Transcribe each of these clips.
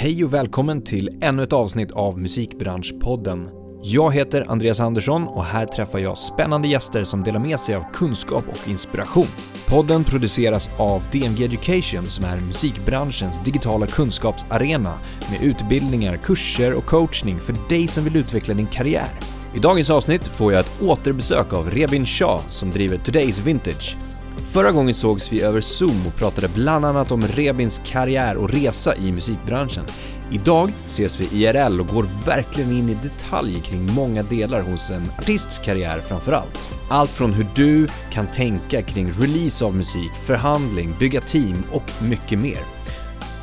Hej och välkommen till ännu ett avsnitt av Musikbranschpodden. Jag heter Andreas Andersson och här träffar jag spännande gäster som delar med sig av kunskap och inspiration. Podden produceras av DMG Education som är musikbranschens digitala kunskapsarena med utbildningar, kurser och coachning för dig som vill utveckla din karriär. I dagens avsnitt får jag ett återbesök av Rebin Shah som driver Today's Vintage Förra gången sågs vi över Zoom och pratade bland annat om Rebins karriär och resa i musikbranschen. Idag ses vi IRL och går verkligen in i detalj kring många delar hos en artists karriär framför allt. Allt från hur du kan tänka kring release av musik, förhandling, bygga team och mycket mer.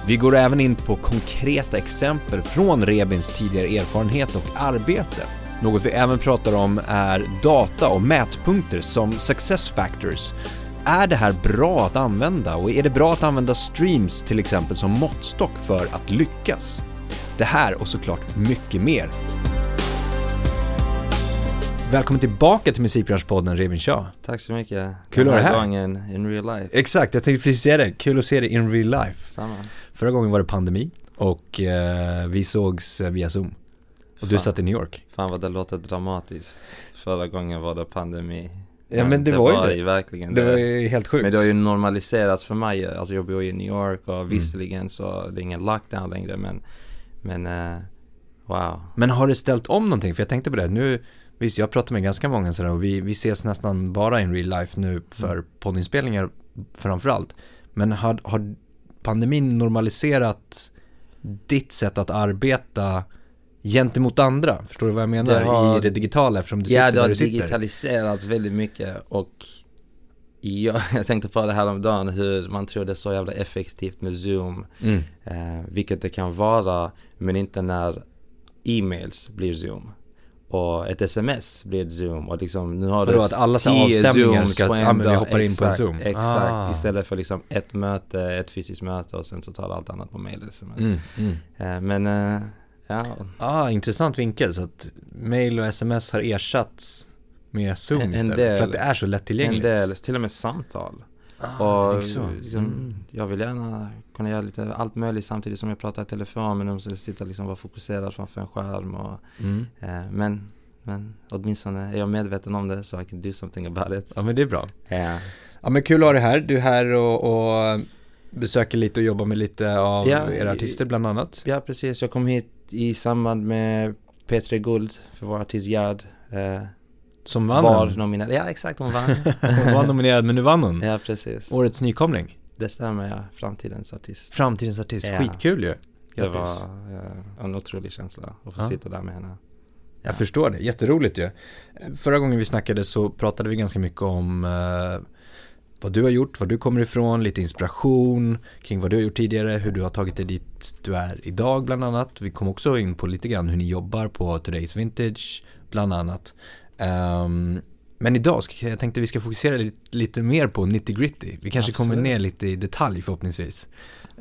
Vi går även in på konkreta exempel från Rebins tidigare erfarenhet och arbete. Något vi även pratar om är data och mätpunkter som success factors är det här bra att använda och är det bra att använda streams till exempel som måttstock för att lyckas? Det här och såklart mycket mer. Välkommen tillbaka till Musikbranschpodden Revin Shah. Tack så mycket. Kul att ha dig här. gången in real life. Exakt, jag tänkte precis säga det. Kul att se dig in real life. Samma. Förra gången var det pandemi och eh, vi sågs via Zoom. Och Fan. du satt i New York. Fan vad det låter dramatiskt. Förra gången var det pandemi. Ja men det, det var ju var det. verkligen det. Det var ju helt sjukt. Men det har ju normaliserats för mig. Alltså jag bor ju i New York och mm. visserligen så det är ingen lockdown längre men, men uh, wow. Men har det ställt om någonting? För jag tänkte på det, nu, visst jag pratar med ganska många sådär och vi, vi ses nästan bara in real life nu för mm. poddinspelningar framförallt. Men har, har pandemin normaliserat ditt sätt att arbeta gentemot andra. Förstår du vad jag menar? Det har, I det digitala eftersom du ja, sitter där du sitter. Ja, det har digitaliserats väldigt mycket och jag, jag tänkte på det här om dagen hur man tror det är så jävla effektivt med Zoom. Mm. Eh, vilket det kan vara, men inte när e-mails blir Zoom. Och ett sms blir Zoom och liksom nu har Vadå, du att alla avstämningar ska, ja men vi hoppar in på en Zoom? Exakt, ah. istället för liksom ett möte, ett fysiskt möte och sen så tar allt annat på mail eller sms. Mm, mm. Eh, men eh, Ja. Ah, intressant vinkel. Så att mail och sms har ersatts med Zoom en, istället. Del, för att det är så lättillgängligt. En del, till och med samtal. Ah, och liksom, mm. Jag vill gärna kunna göra lite allt möjligt samtidigt som jag pratar i telefon. Men de ska sitta liksom vara fokuserad framför en skärm. Och, mm. eh, men, men åtminstone är jag medveten om det så I can do something about it. Ja men det är bra. Ja. Ja men kul att ha dig här. Du är här och, och besöker lite och jobbar med lite av ja, era artister bland annat. Ja precis. Jag kom hit i samband med P3 Guld för vår artist Gerd. Eh, som vann Var nominerad, ja exakt hon vann. hon var nominerad men nu vann hon. Ja precis. Årets nykomling. Det stämmer ja, framtidens artist. Framtidens artist, ja. skitkul ju. Grattis. Det var ja, en otrolig känsla att få ja. sitta där med henne. Ja. Jag förstår det, jätteroligt ju. Förra gången vi snackade så pratade vi ganska mycket om eh, vad du har gjort, var du kommer ifrån, lite inspiration kring vad du har gjort tidigare, hur du har tagit dig dit du är idag bland annat. Vi kom också in på lite grann hur ni jobbar på Today's Vintage bland annat. Um, men idag, ska, jag tänkte vi ska fokusera lite, lite mer på 90 gritty. Vi kanske Absolut. kommer ner lite i detalj förhoppningsvis.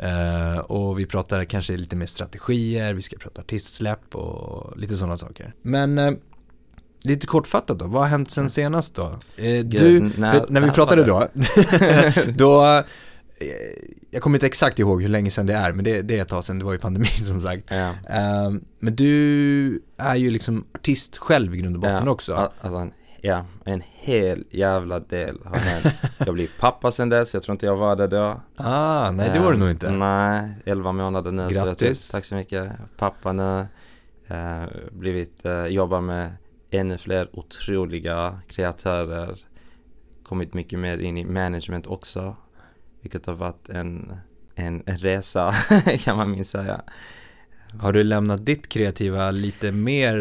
Uh, och vi pratar kanske lite mer strategier, vi ska prata artistsläpp och lite sådana saker. Men uh, Lite kortfattat då, vad har hänt sen senast då? Eh, du, när, när vi pratade då, då, eh, jag kommer inte exakt ihåg hur länge sedan det är, men det, det är ett tag sedan, det var ju pandemin som sagt. Ja. Uh, men du är ju liksom artist själv i grund och botten ja, också. Alltså en, ja, en hel jävla del har hänt. jag blev pappa sen dess, jag tror inte jag var det då. Ah, nej det var du nog inte. Nej, 11 månader nu. Grattis. Så tror, tack så mycket. Pappa nu, uh, blivit, uh, jobbar med ännu fler otroliga kreatörer. Kommit mycket mer in i management också. Vilket har varit en, en, en resa kan man minst säga. Har du lämnat ditt kreativa lite mer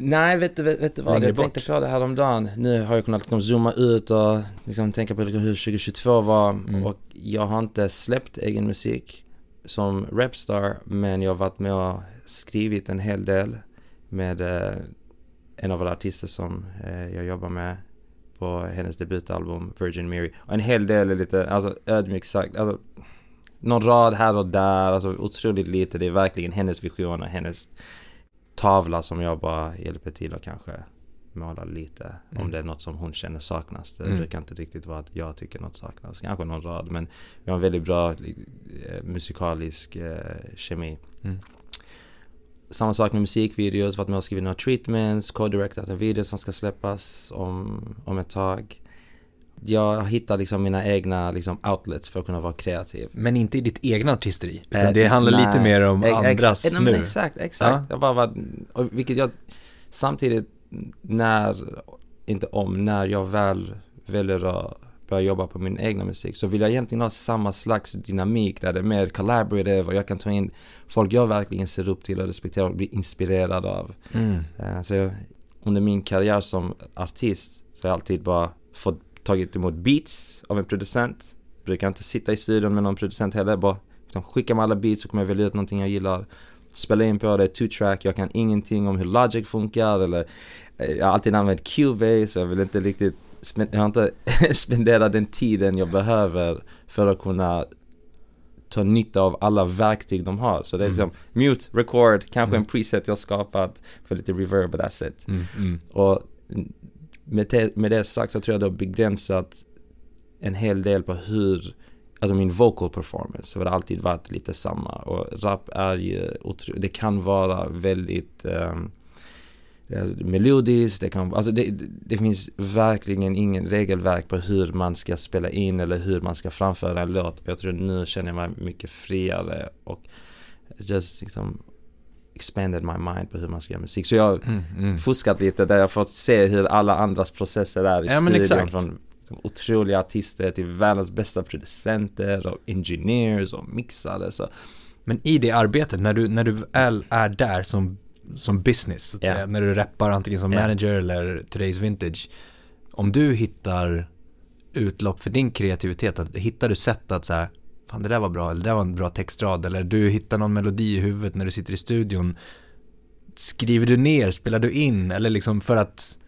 Nej, vet du, vet, vet du vad? Jag tänkte på det här om dagen. Nu har jag kunnat liksom zooma ut och liksom tänka på hur 2022 var. Mm. Och jag har inte släppt egen musik som rapstar. Men jag har varit med och skrivit en hel del med eh, en av alla artister som eh, jag jobbar med på hennes debutalbum Virgin Mary. Och en hel del är lite, alltså ödmjukt sagt, alltså någon rad här och där, alltså otroligt lite. Det är verkligen hennes vision och hennes tavla som jag bara hjälper till och kanske måla lite. Mm. Om det är något som hon känner saknas. Det mm. brukar inte riktigt vara att jag tycker något saknas. Kanske någon rad. Men vi har en väldigt bra eh, musikalisk eh, kemi. Mm. Samma sak med musikvideos, varit med och skrivit några treatments, co-directat en video som ska släppas om, om ett tag. Jag hittar liksom mina egna liksom outlets för att kunna vara kreativ. Men inte i ditt egna artisteri? Utan eh, det handlar nej, lite mer om ex, andras ex, nu? Men exakt, exakt. Ja. Jag bara var, vilket jag samtidigt när, inte om, när jag väl väljer att börja jobba på min egna musik så vill jag egentligen ha samma slags dynamik där det är mer collaborative och jag kan ta in folk jag verkligen ser upp till och respekterar och blir inspirerad av. Mm. Eh, så jag, under min karriär som artist så har jag alltid bara fått tagit emot beats av en producent. Brukar inte sitta i studion med någon producent heller, bara liksom, skicka mig alla beats så kommer jag välja ut någonting jag gillar. Spela in på det, two track, jag kan ingenting om hur Logic funkar eller eh, jag har alltid använt Cubase, jag vill inte riktigt jag har inte spenderat den tiden jag behöver för att kunna ta nytta av alla verktyg de har. Så det är mm. liksom mute, record, kanske mm. en preset jag skapat för lite reverb och that's it. Mm, mm. Och med det, med det sagt så tror jag det har begränsat en hel del på hur, alltså min vocal performance har alltid varit lite samma och rap är ju otroligt, det kan vara väldigt um, melodiskt, det kan, alltså det, det finns verkligen ingen regelverk på hur man ska spela in eller hur man ska framföra en låt. Jag tror nu känner jag mig mycket friare och just liksom expanded my mind på hur man ska göra musik. Så jag har mm, mm. fuskat lite där jag fått se hur alla andras processer är i ja, studion. Från liksom, otroliga artister till världens bästa producenter och engineers och mixare. Så. Men i det arbetet, när du, när du väl är där som, som business, så att yeah. säga, när du rappar antingen som yeah. manager eller Today's Vintage, om du hittar utlopp för din kreativitet, hittar du sätt att så här, fan det där var bra, eller det där var en bra textrad, eller du hittar någon melodi i huvudet när du sitter i studion. Skriver du ner, spelar du in, eller liksom för att...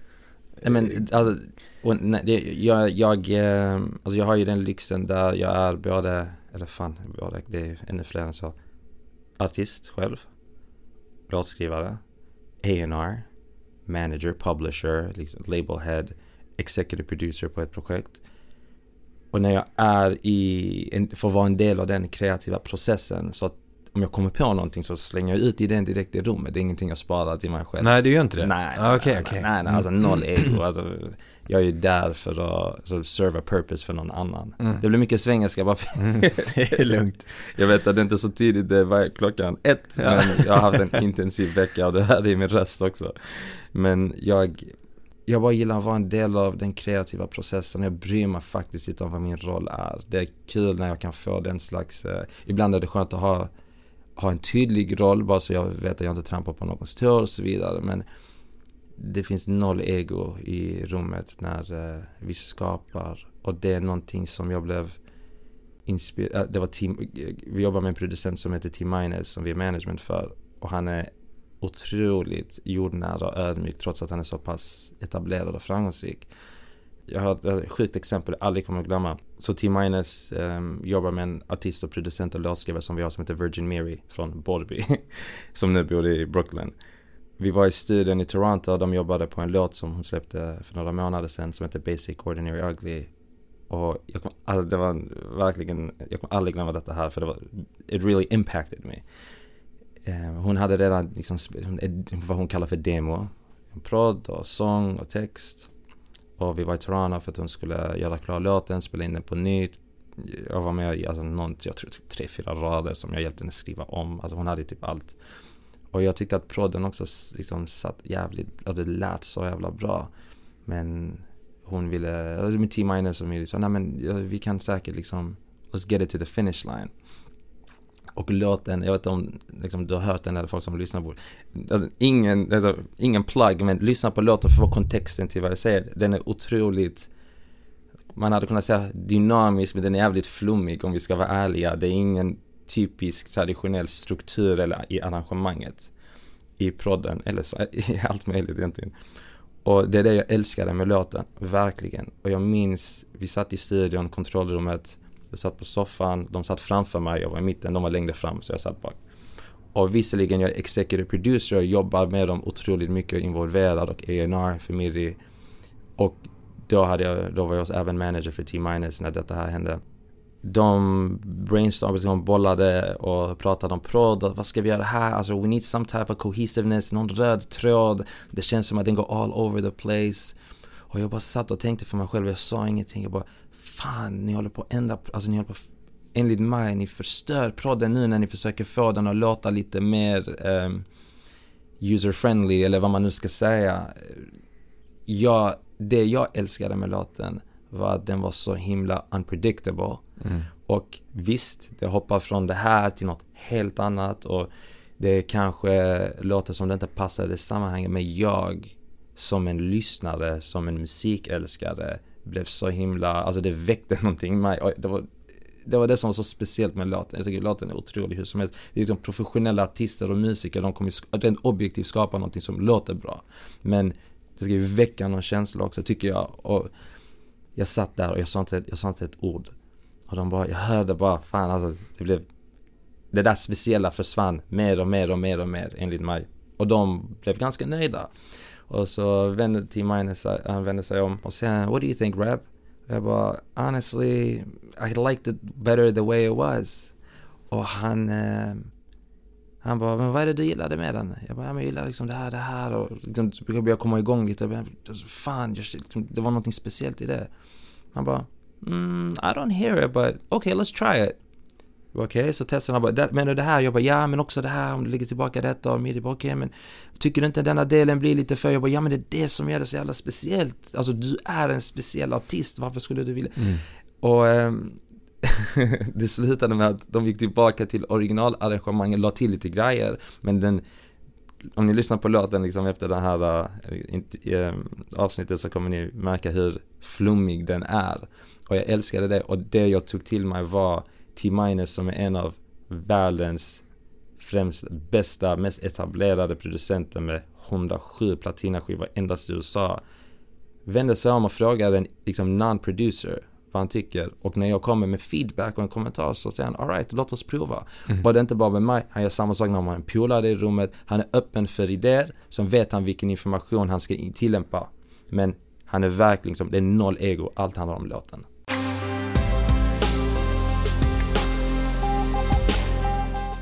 Nej men, alltså, och, nej, det, jag, jag, eh, alltså jag har ju den lyxen där jag är både, eller fan, både, det är ännu fler än så. Artist själv, låtskrivare, A&R, manager, publisher, liksom label head, executive producer på ett projekt. Och när jag är i, en, får vara en del av den kreativa processen så att om jag kommer på någonting så slänger jag ut idén direkt i rummet. Det är ingenting jag sparar till mig själv. Nej, det gör inte det? Nej, ah, okay, nej, okay. nej, nej, alltså noll ego. Alltså, jag är ju där för att alltså, serve a purpose för någon annan. Mm. Det blir mycket svengelska bara mm, Det är lugnt. jag vet att det inte är så tidigt, det var klockan ett, ja. men jag har haft en intensiv vecka och det här är min röst också. Men jag jag bara gillar att vara en del av den kreativa processen. Jag bryr mig faktiskt inte om vad min roll är. Det är kul när jag kan få den slags, eh, ibland är det skönt att ha, ha en tydlig roll bara så jag vet att jag inte trampar på någons tår och så vidare. Men det finns noll ego i rummet när eh, vi skapar och det är någonting som jag blev inspirerad, eh, det var team, vi jobbar med en producent som heter Tim Miners som vi är management för och han är otroligt jordnära och ödmjuk trots att han är så pass etablerad och framgångsrik. Jag har ett sjukt exempel jag aldrig kommer att glömma. Så T Minus eh, jobbar med en artist och producent och låtskrivare som vi har som heter Virgin Mary från Borby. som nu bor i Brooklyn. Vi var i studion i Toronto och de jobbade på en låt som hon släppte för några månader sedan som heter Basic Ordinary Ugly. Och jag kommer aldrig, det var verkligen, jag kommer aldrig glömma detta här för det var, it really impacted me. Eh, hon hade redan liksom, vad hon kallar för demo. Prod prodd och sång och text. Och vi var i Toronto för att hon skulle göra klar låten, spela in den på nytt. Jag var med i alltså, någon, jag tror typ tre, fyra rader som jag hjälpte henne skriva om. Alltså hon hade typ allt. Och jag tyckte att prodden också liksom satt jävligt, och det lät så jävla bra. Men hon ville, alltså med T-Miner som sa, nej men vi kan säkert liksom, let's get it to the finish line. Och låten, jag vet inte om liksom, du har hört den eller folk som lyssnar på alltså, ingen, alltså, ingen plugg men lyssna på låten för att få kontexten till vad jag säger. Den är otroligt man hade kunnat säga dynamisk men den är jävligt flummig om vi ska vara ärliga. Det är ingen typisk traditionell struktur eller i arrangemanget i prodden eller så, i allt möjligt egentligen. Och det är det jag älskade med låten, verkligen. Och jag minns, vi satt i studion, kontrollrummet jag satt på soffan, de satt framför mig, jag var i mitten, de var längre fram så jag satt bak. Och visserligen jag är executive producer och jobbar med dem otroligt mycket involverad och A&R för Miri. Och då, hade jag, då var jag även manager för T-Minus när detta här hände. De brainstormade, liksom, de bollade och pratade om prod. Vad ska vi göra här? Alltså, we need some type of cohesiveness, någon röd tråd. Det känns som att den går all over the place. Och jag bara satt och tänkte för mig själv, jag sa ingenting. Jag bara, fan, ni håller på att ändra, alltså ni håller på enligt mig, ni förstör prodden nu när ni försöker få den att låta lite mer um, user-friendly eller vad man nu ska säga. Jag, det jag älskade med låten var att den var så himla unpredictable. Mm. Och visst, det hoppar från det här till något helt annat och det kanske låter som det inte passar i det sammanhanget men jag som en lyssnare, som en musikälskare blev så himla, alltså det väckte någonting i mig. Det var, det var det som var så speciellt med låten. Jag tycker låten är otrolig hur som helst. Det är liksom professionella artister och musiker, de kommer rent objektivt skapa någonting som låter bra. Men det ska ju väcka någon känsla också tycker jag. Och jag satt där och jag sa inte, jag sa inte ett ord. Och de bara, jag hörde bara, fan alltså, det blev... Det där speciella försvann mer och mer och mer och mer enligt mig. Och de blev ganska nöjda. Och så vände T Minus, han vände sig om och sen what do you think rap? Jag bara, honestly, I liked it better the way it was. Och han, eh, han bara, men vad är det du gillade med den? Jag bara, ja, men jag gillar liksom det här, det här och liksom, jag började komma igång lite. Jag bara, alltså, Fan, jag, liksom, det var någonting speciellt i det. Han bara, mm, I don't hear it but okay let's try it. Okej, okay, så testade han bara, du det här? Jag bara, ja men också det här om du ligger tillbaka detta och midi. Okej, okay, men tycker du inte denna delen blir lite för? Jag bara, ja men det är det som gör det så jävla speciellt. Alltså du är en speciell artist, varför skulle du vilja? Mm. Och ähm, det slutade med att de gick tillbaka till originalarrangemanget, la till lite grejer. Men den, om ni lyssnar på låten liksom efter det här äh, avsnittet så kommer ni märka hur flummig den är. Och jag älskade det och det jag tog till mig var T-Minus som är en av världens främst bästa, mest etablerade producenter med 107 platinaskivor endast i USA vände sig om och frågade en liksom non-producer vad han tycker och när jag kommer med feedback och en kommentar så säger han alright, låt oss prova. Mm. Och det inte bara med mig, han gör samma sak när man har en polare i rummet, han är öppen för idéer, som vet han vilken information han ska tillämpa. Men han är verkligen som, det är noll ego, allt handlar om låten.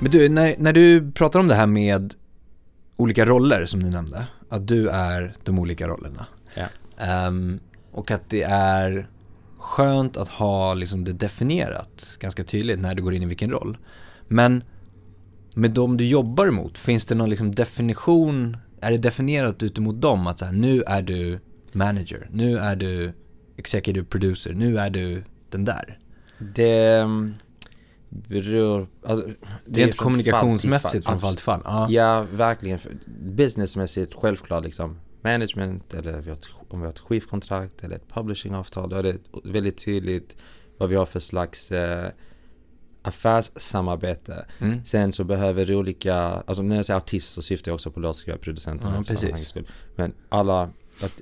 Men du, när, när du pratar om det här med olika roller som du nämnde, att du är de olika rollerna. Ja. Um, och att det är skönt att ha liksom det definierat ganska tydligt när du går in i vilken roll. Men med de du jobbar mot, finns det någon liksom definition, är det definierat utemot dem att så här, nu är du manager, nu är du executive producer, nu är du den där? Det beror... Alltså, det Rent kommunikationsmässigt från fall till fall? Ja. ja, verkligen. Businessmässigt självklart liksom. Management eller om vi har ett skivkontrakt eller ett publishingavtal. Då är det väldigt tydligt vad vi har för slags eh, affärssamarbete. Mm. Sen så behöver olika, alltså när jag säger artist så syftar jag också på låtskrivarproducenterna. Ja, precis. Men alla,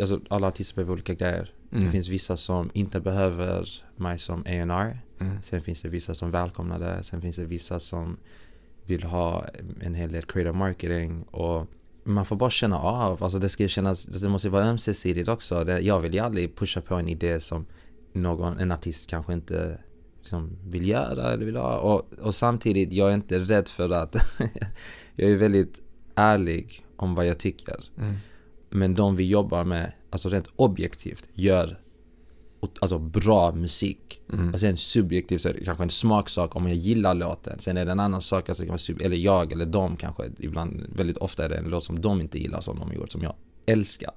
alltså, alla artister behöver olika grejer. Mm. Det finns vissa som inte behöver mig som A&R mm. Sen finns det vissa som välkomnar det. Sen finns det vissa som vill ha en hel del creative marketing. Och man får bara känna av. Alltså det ska kännas, det måste vara ömsesidigt också. Det, jag vill ju aldrig pusha på en idé som någon, en artist kanske inte liksom vill göra eller vill ha. Och, och samtidigt, jag är inte rädd för att jag är väldigt ärlig om vad jag tycker. Mm. Men de vi jobbar med, alltså rent objektivt, gör alltså bra musik. Mm. Och sen subjektivt så är det kanske en smaksak om jag gillar låten. Sen är det en annan sak, alltså, eller jag eller de kanske, ibland, väldigt ofta är det en låt som de inte gillar som de gjort, som jag älskar.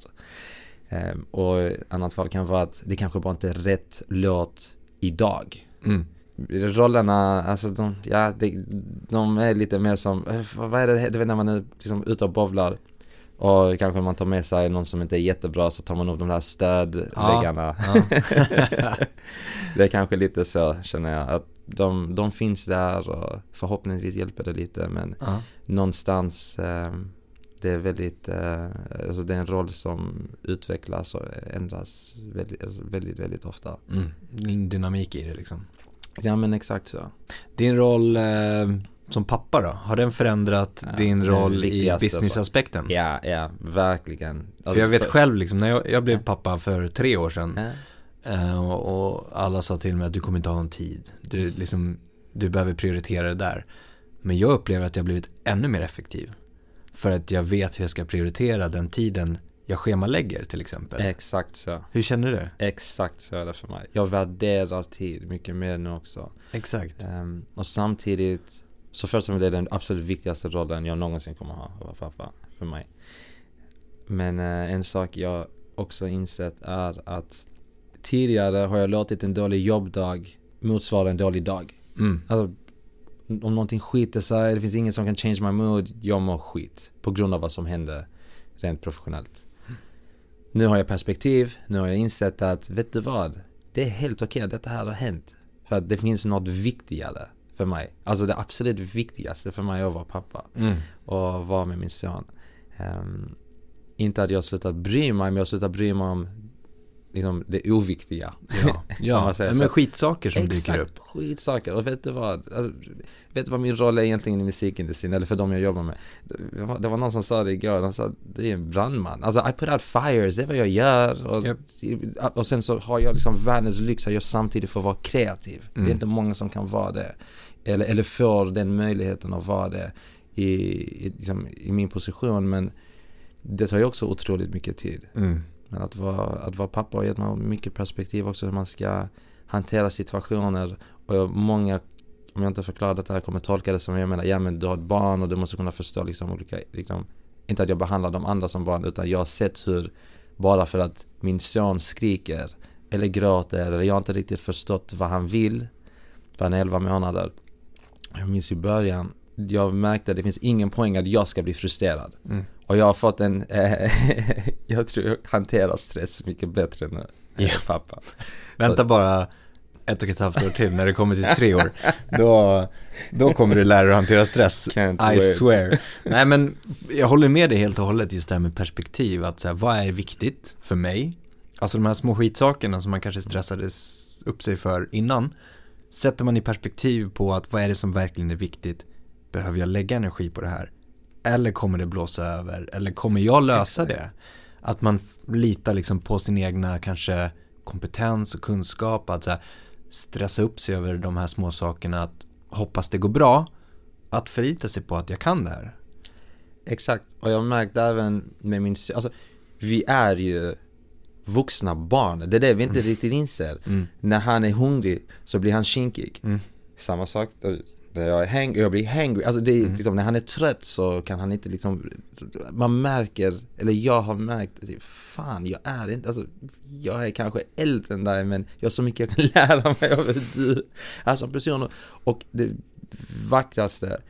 Um, och annat fall kan vara att det kanske bara inte är rätt låt idag. Mm. Rollerna, alltså de, ja, de, de är lite mer som, eh, vad är det, du vet när man är liksom ute och bovlar och kanske man tar med sig någon som inte är jättebra så tar man upp de där stödväggarna. Ja, ja. det är kanske lite så känner jag. Att de, de finns där och förhoppningsvis hjälper det lite men ja. någonstans eh, det är väldigt, eh, alltså det är en roll som utvecklas och ändras väldigt, alltså väldigt, väldigt ofta. Mm. Din dynamik i det liksom. Ja men exakt så. Din roll eh som pappa då? Har den förändrat ja, din roll i businessaspekten? Ja, ja, verkligen. Alltså, för jag vet för... själv liksom, när jag, jag blev pappa för tre år sedan ja. uh, och, och, alla sa till mig att du kommer inte ha någon tid. Du, liksom, du behöver prioritera det där. Men jag upplever att jag blivit ännu mer effektiv. För att jag vet hur jag ska prioritera den tiden jag schemalägger till exempel. Exakt så. Hur känner du? Exakt så är det för mig. Jag värderar tid mycket mer nu också. Exakt. Um, och samtidigt, så först och främst är den absolut viktigaste rollen jag någonsin kommer ha, att vara pappa, för mig. Men uh, en sak jag också insett är att tidigare har jag låtit en dålig jobbdag motsvara en dålig dag. Mm. Alltså, om någonting skiter sig, det finns ingen som kan change my mood, jag mår skit. På grund av vad som hände rent professionellt. Nu har jag perspektiv, nu har jag insett att, vet du vad? Det är helt okej okay att detta här har hänt. För att det finns något viktigare för mig. Alltså det absolut viktigaste för mig är att vara pappa. Mm. Och vara med min son. Um, inte att jag slutat bry mig, men jag slutar bry mig om liksom det oviktiga. Ja, ja. men skitsaker som exakt, dyker upp. skitsaker. Och vet du vad? Alltså, vet du vad min roll är egentligen i musikindustrin? Eller för de jag jobbar med. Det var någon som sa det igår. De sa det är en brandman. Alltså I put out fires, det är vad jag gör. Och, yep. och sen så har jag liksom världens lyx att jag samtidigt får vara kreativ. Mm. Det är mm. inte många som kan vara det. Eller, eller får den möjligheten att vara det i, i, liksom, i min position. Men det tar ju också otroligt mycket tid. Mm. Men att vara, att vara pappa har gett mig mycket perspektiv också hur man ska hantera situationer. Och många, om jag inte förklarar detta här, kommer tolka det som jag menar, ja men du har ett barn och du måste kunna förstå liksom olika, liksom, inte att jag behandlar de andra som barn utan jag har sett hur, bara för att min son skriker eller gråter eller jag har inte riktigt förstått vad han vill, för han är 11 månader. Jag minns i början, jag märkte att det finns ingen poäng att jag ska bli frustrerad. Mm. Och jag har fått en, eh, jag tror jag hanterar stress mycket bättre nu yeah. pappa. Vänta bara ett och ett halvt år till när det kommer till tre år. Då, då kommer du lära dig att hantera stress. Can't I wait. swear. Nej men jag håller med dig helt och hållet just det här med perspektiv. Att så här, vad är viktigt för mig? Alltså de här små skitsakerna som man kanske stressade upp sig för innan. Sätter man i perspektiv på att vad är det som verkligen är viktigt? Behöver jag lägga energi på det här? Eller kommer det blåsa över? Eller kommer jag lösa det? Att man litar liksom på sin egna kanske kompetens och kunskap. Att så här, stressa upp sig över de här små sakerna. Att hoppas det går bra. Att förlita sig på att jag kan det här. Exakt, och jag har märkt även med min alltså vi är ju vuxna barn, det är det vi inte mm. riktigt inser. Mm. När han är hungrig så blir han kinkig. Mm. Samma sak, när jag, är hang, jag blir hangry, alltså det är mm. liksom, när han är trött så kan han inte liksom Man märker, eller jag har märkt, fan jag är inte, alltså Jag är kanske äldre än dig men jag har så mycket jag kan lära mig av du Alltså person och det vackraste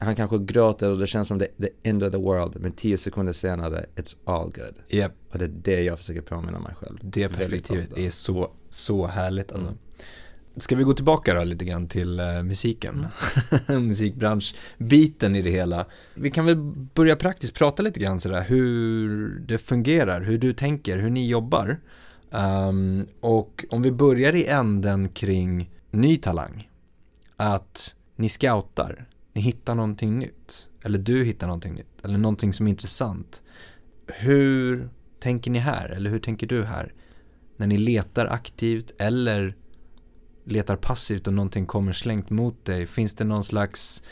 han kanske gråter och det känns som the, the end of the world men tio sekunder senare it's all good. Yep. Och det är det jag försöker påminna mig själv. Det perspektivet är så, så härligt alltså. Mm. Ska vi gå tillbaka då lite grann till uh, musiken? Mm. Musikbranschbiten i det hela. Vi kan väl börja praktiskt prata lite grann sådär hur det fungerar, hur du tänker, hur ni jobbar. Um, och om vi börjar i änden kring ny talang. Att ni scoutar, ni hittar någonting nytt. Eller du hittar någonting nytt, eller någonting som är intressant. Hur tänker ni här, eller hur tänker du här? När ni letar aktivt eller letar passivt och någonting kommer slängt mot dig? Finns det någon slags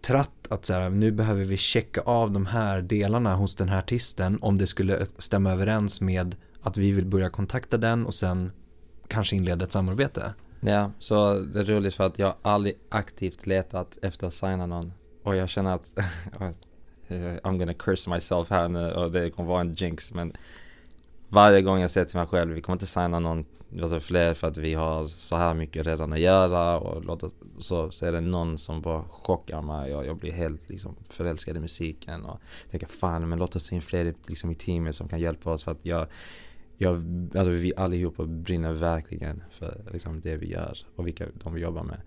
tratt att så här, nu behöver vi checka av de här delarna hos den här artisten om det skulle stämma överens med att vi vill börja kontakta den och sen kanske inleda ett samarbete? Ja, så det är roligt för att jag aldrig aktivt letat efter att signa någon. Och jag känner att oh, I'm gonna curse myself här nu och det kommer vara en jinx men varje gång jag säger till mig själv vi kommer inte signa någon alltså fler för att vi har så här mycket redan att göra och låta, så, så är det någon som bara chockar mig och jag blir helt liksom förälskad i musiken och tänker fan men låt oss ta in fler liksom, i teamet som kan hjälpa oss för att jag jag, alltså vi allihopa brinner verkligen för liksom, det vi gör och vilka de vi jobbar med.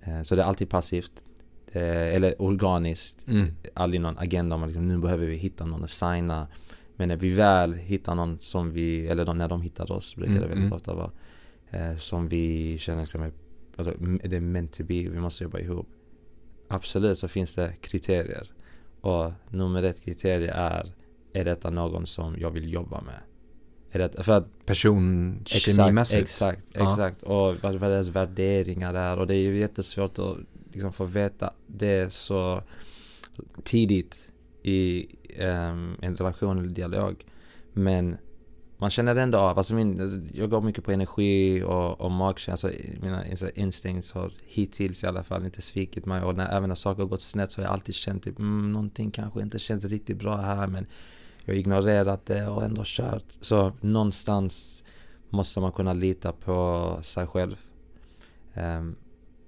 Eh, så det är alltid passivt. eller organiskt. Mm. Aldrig någon agenda om att liksom, nu behöver vi hitta någon att signa. Men när vi väl hittar någon som vi, eller när de hittar oss brukar mm, det väldigt mm. ofta vara. Eh, som vi känner liksom, alltså, det är meant to be, vi måste jobba ihop. absolut så finns det kriterier. Och nummer ett kriterie är, är detta någon som jag vill jobba med? Är det, för att Personkemimässigt? Exakt, exakt, exakt. Och vad, vad deras värderingar är. Och det är ju jättesvårt att liksom få veta det så tidigt i um, en relation eller dialog. Men man känner ändå av, alltså min, jag går mycket på energi och, och magkänsla, alltså mina instincts har hittills i alla fall inte svikit mig och när, även när saker har gått snett så har jag alltid känt typ, mm, någonting kanske inte känns riktigt bra här men jag har ignorerat det och ändå kört. Så någonstans måste man kunna lita på sig själv. Um,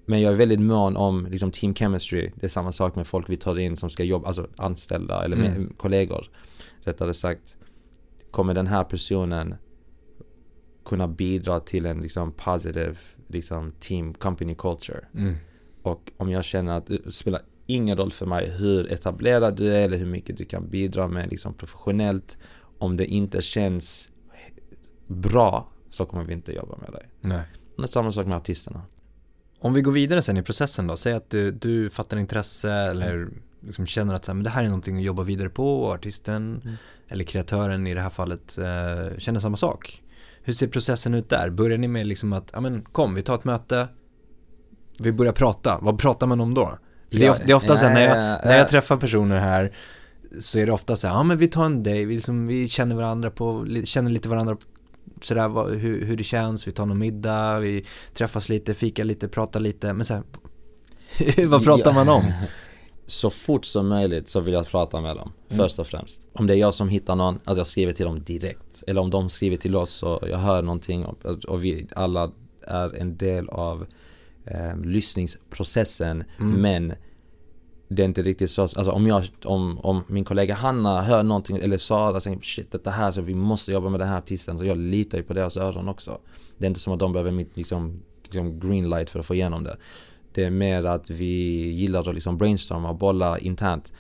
men jag är väldigt mån om liksom, team chemistry. Det är samma sak med folk vi tar in som ska jobba, alltså anställda eller mm. kollegor. Rättare sagt, kommer den här personen kunna bidra till en liksom positive liksom, team company culture? Mm. Och om jag känner att det spelar ingen roll för mig hur etablerad du är eller hur mycket du kan bidra med liksom professionellt. Om det inte känns bra så kommer vi inte jobba med dig. Nej. Det är samma sak med artisterna. Om vi går vidare sen i processen då, säg att du, du fattar intresse eller liksom känner att så här, men det här är någonting att jobba vidare på och artisten mm. eller kreatören i det här fallet eh, känner samma sak. Hur ser processen ut där? Börjar ni med liksom att, ja men kom vi tar ett möte, vi börjar prata, vad pratar man om då? För det, är, det är ofta så här, när jag, när jag träffar personer här så är det ofta så här, ja men vi tar en day, vi, liksom, vi känner varandra på, känner lite varandra sådär hur, hur det känns, vi tar någon middag, vi träffas lite, fikar lite, pratar lite, men såhär, vad pratar man om? Så fort som möjligt så vill jag prata med dem, mm. först och främst. Om det är jag som hittar någon, alltså jag skriver till dem direkt. Eller om de skriver till oss och jag hör någonting och, och vi alla är en del av eh, lyssningsprocessen. Mm. Men det är inte riktigt så, alltså om jag, om, om min kollega Hanna hör någonting eller Sara säger shit detta här så vi måste jobba med den här artisten så jag litar ju på deras öron också. Det är inte som att de behöver mitt liksom, liksom green light för att få igenom det. Det är mer att vi gillar att liksom brainstorma och bolla internt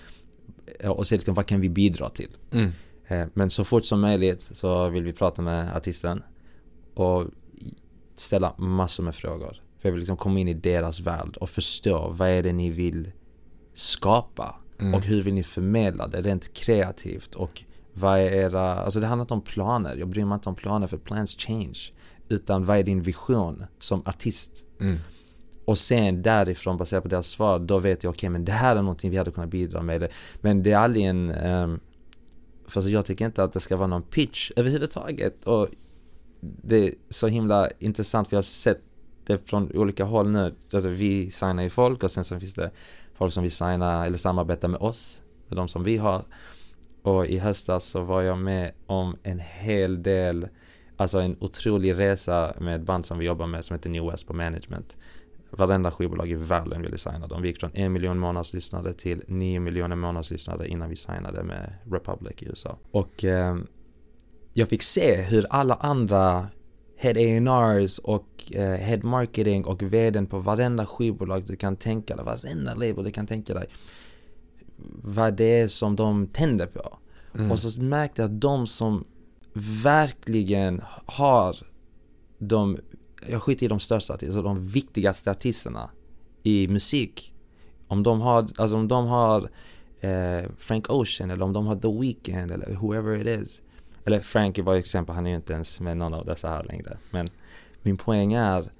och se liksom, vad kan vi bidra till. Mm. Eh, men så fort som möjligt så vill vi prata med artisten och ställa massor med frågor. För jag vill liksom komma in i deras värld och förstå vad är det ni vill skapa? Mm. Och hur vill ni förmedla det rent kreativt? Och vad är era, alltså det handlar inte om planer. Jag bryr mig inte om planer för plans change. Utan vad är din vision som artist? Mm. Och sen därifrån baserat på deras svar, då vet jag okej okay, men det här är någonting vi hade kunnat bidra med. Men det är aldrig en, um, för jag tycker inte att det ska vara någon pitch överhuvudtaget. Och det är så himla intressant för jag har sett det från olika håll nu. Alltså vi signar ju folk och sen så finns det folk som vill signa eller samarbeta med oss, med de som vi har. Och i höstas så var jag med om en hel del, alltså en otrolig resa med ett band som vi jobbar med som heter New West på Management. Varenda skivbolag i världen ville signa dem. Vi gick från en miljon månadslyssnare till nio miljoner månadslyssnare innan vi signade med Republic i USA. Och eh, jag fick se hur alla andra Head A&Rs och eh, Head Marketing och vdn på varenda skivbolag du kan tänka dig, varenda label du kan tänka dig. Vad det är som de tänder på. Mm. Och så märkte jag att de som verkligen har de, jag skiter i de största artisterna, de viktigaste artisterna i musik. Om de har, alltså om de har eh, Frank Ocean eller om de har The Weeknd eller whoever it is eller Frankie var ju exempel, han är ju inte ens med någon av dessa här längre. Men min poäng är,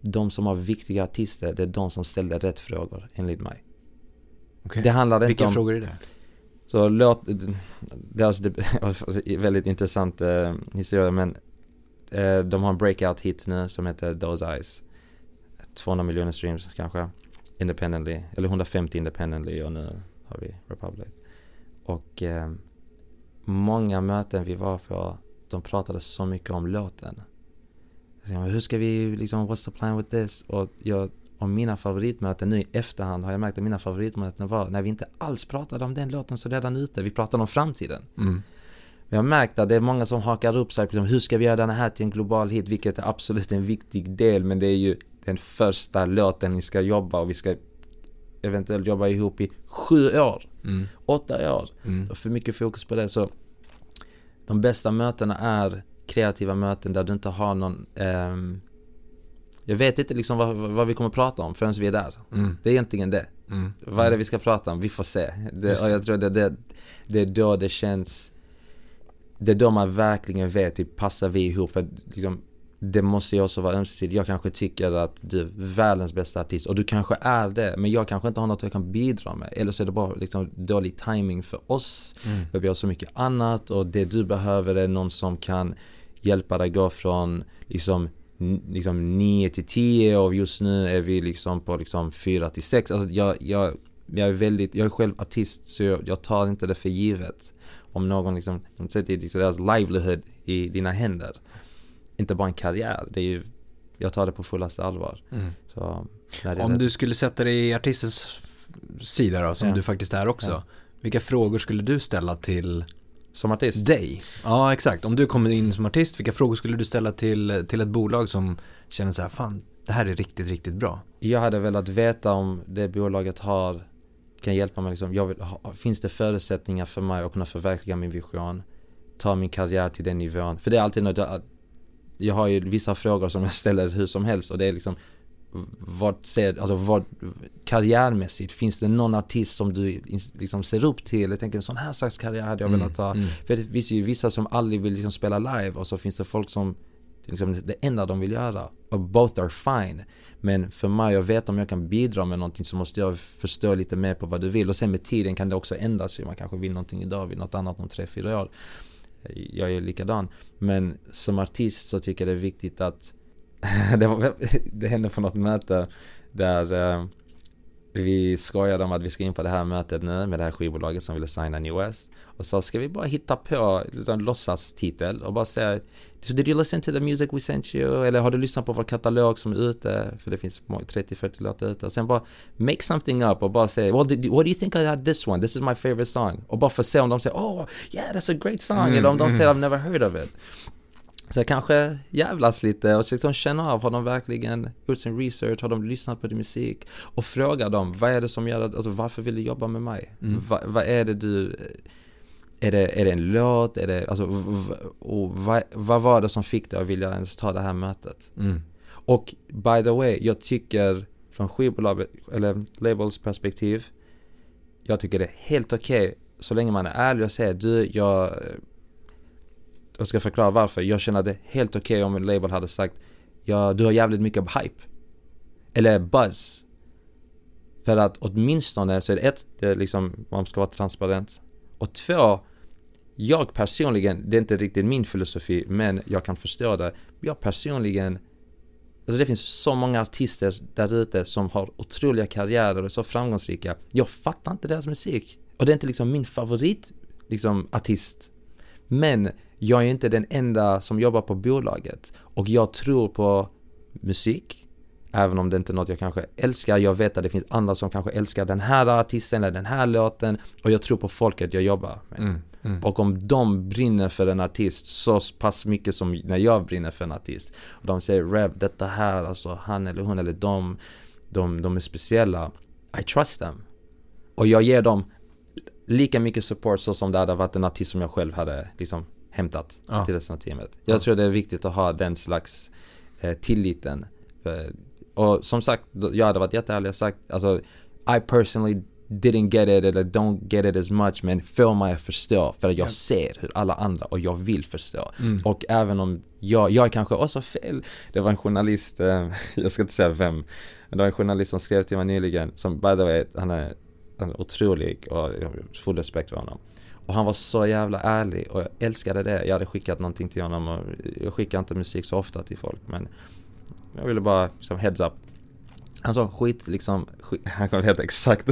de som har viktiga artister, det är de som ställde rätt frågor, enligt mig. Okay. Det handlar inte Vilka om... frågor är det? Så låt, det är alltså väldigt intressant eh, historia men eh, de har en breakout hit nu som heter Those Eyes. 200 miljoner streams kanske. Independently, eller 150 independently och nu har vi Republic. Och eh, många möten vi var på, de pratade så mycket om låten. Hur ska vi liksom, what's the plan with this? Och, jag, och mina favoritmöten nu i efterhand har jag märkt att mina favoritmöten var när vi inte alls pratade om den låten så redan ute. Vi pratade om framtiden. Mm. Jag har märkt att det är många som hakar upp sig på hur ska vi göra den här till en global hit, vilket är absolut en viktig del, men det är ju den första låten ni ska jobba och vi ska eventuellt jobba ihop i sju år, mm. åtta år. Mm. Och för mycket fokus på det. Så de bästa mötena är kreativa möten där du inte har någon, eh, Jag vet inte liksom vad, vad vi kommer prata om förrän vi är där. Mm. Det är egentligen det. Mm. Vad är det vi ska prata om? Vi får se. Det, och jag tror det, det, det är då det känns det är då man verkligen vet, typ, passar vi ihop? För liksom, det måste ju också vara ömsesidigt. Jag kanske tycker att du är världens bästa artist och du kanske är det. Men jag kanske inte har något jag kan bidra med. Eller så är det bara liksom dålig timing för oss. Mm. För vi har så mycket annat och det du behöver är någon som kan hjälpa dig gå från liksom liksom 9 till 10 och just nu är vi liksom på liksom 4 till 6. Alltså jag, jag, jag är väldigt, jag är själv artist så jag, jag tar inte det för givet. Om någon liksom, de sätter liksom deras livelihood i dina händer. Inte bara en karriär, det är ju, jag tar det på fullaste allvar. Mm. Så, Om du skulle sätta dig i artistens sida då, som ja. du faktiskt är också. Ja. Vilka frågor skulle du ställa till som artist? Dig? Ja, exakt. Om du kommer in som artist, vilka frågor skulle du ställa till, till ett bolag som känner så här, fan, det här är riktigt, riktigt bra? Jag hade velat veta om det bolaget har, kan hjälpa mig liksom, jag vill, finns det förutsättningar för mig att kunna förverkliga min vision? Ta min karriär till den nivån. För det är alltid något, jag, har ju vissa frågor som jag ställer hur som helst och det är liksom vad ser, alltså vad, karriärmässigt, finns det någon artist som du liksom ser upp till? Jag tänker en sån här slags karriär hade jag velat ha. Mm, mm. För det finns ju vissa som aldrig vill liksom spela live och så finns det folk som liksom det enda de vill göra. Och both are fine. Men för mig, jag vet om jag kan bidra med någonting så måste jag förstå lite mer på vad du vill. Och sen med tiden kan det också ändra sig. Man kanske vill någonting idag, vill något annat om tre fyra år. Jag är likadan. Men som artist så tycker jag det är viktigt att det, var, det hände på något möte där uh, vi skojade om att vi ska in på det här mötet nu med det här skivbolaget som ville signa New West. Och så ska vi bara hitta på en låtsastitel och bara säga So did you listen to the music we sent you? Eller har du lyssnat på vår katalog som är ute? För det finns 30-40 låtar ute. Och sen bara make something up och bara säga well, did, what do you think had this one? This is my favorite song. Och bara för att se om de säger oh yeah that's a great song. Mm, Eller om de mm. säger I've never heard of it. Så jag kanske jävlas lite och liksom känna av, har de verkligen gjort sin research, har de lyssnat på din musik? Och fråga dem, vad är det som gör att, alltså varför vill du jobba med mig? Mm. Va, vad är det du, är det, är det en låt? Är det, alltså, och vad, vad var det som fick dig att vilja ens ta det här mötet? Mm. Och by the way, jag tycker från skivbolaget, eller labels perspektiv, jag tycker det är helt okej okay, så länge man är ärlig och säger du, jag jag ska förklara varför. Jag känner det helt okej okay om en label hade sagt ja, du har jävligt mycket hype. Eller buzz. För att åtminstone så är det ett, det är liksom, man ska vara transparent. Och två, jag personligen, det är inte riktigt min filosofi, men jag kan förstå det. Jag personligen, alltså det finns så många artister där ute som har otroliga karriärer och är så framgångsrika. Jag fattar inte deras musik. Och det är inte liksom min favorit, liksom artist. Men jag är inte den enda som jobbar på bolaget och jag tror på musik. Även om det inte är något jag kanske älskar. Jag vet att det finns andra som kanske älskar den här artisten eller den här låten. Och jag tror på folket jag jobbar med. Mm, mm. Och om de brinner för en artist så pass mycket som när jag brinner för en artist. Och de säger Rev, detta här, alltså han eller hon eller de, de, de är speciella. I trust them. Och jag ger dem lika mycket support så som det hade varit en artist som jag själv hade liksom hämtat ja. till resten av teamet. Jag ja. tror det är viktigt att ha den slags eh, tilliten. Och som sagt, jag hade varit jätteärlig och sagt, alltså I personally didn't get it eller don't get it as much men får mig att förstå för att jag ser hur alla andra och jag vill förstå. Mm. Och även om jag, jag kanske också fel. Det var en journalist, eh, jag ska inte säga vem, men det var en journalist som skrev till mig nyligen som by the way, han är, han är otrolig och jag har full respekt för honom. Och han var så jävla ärlig och jag älskade det. Jag hade skickat någonting till honom och jag skickar inte musik så ofta till folk men jag ville bara liksom heads up. Han sa skit liksom, skit, han kommer veta exakt.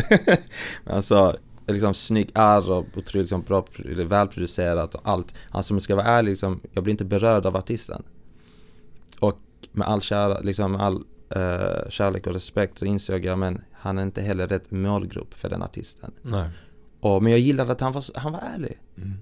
men han sa liksom snygg R och otroligt liksom bra, välproducerat och allt. Alltså om jag ska vara ärlig liksom, jag blir inte berörd av artisten. Och med all, kära, liksom, med all uh, kärlek och respekt så insåg jag men han är inte heller rätt målgrupp för den artisten. Nej. Och, men jag gillade att han var, han var ärlig. Mm.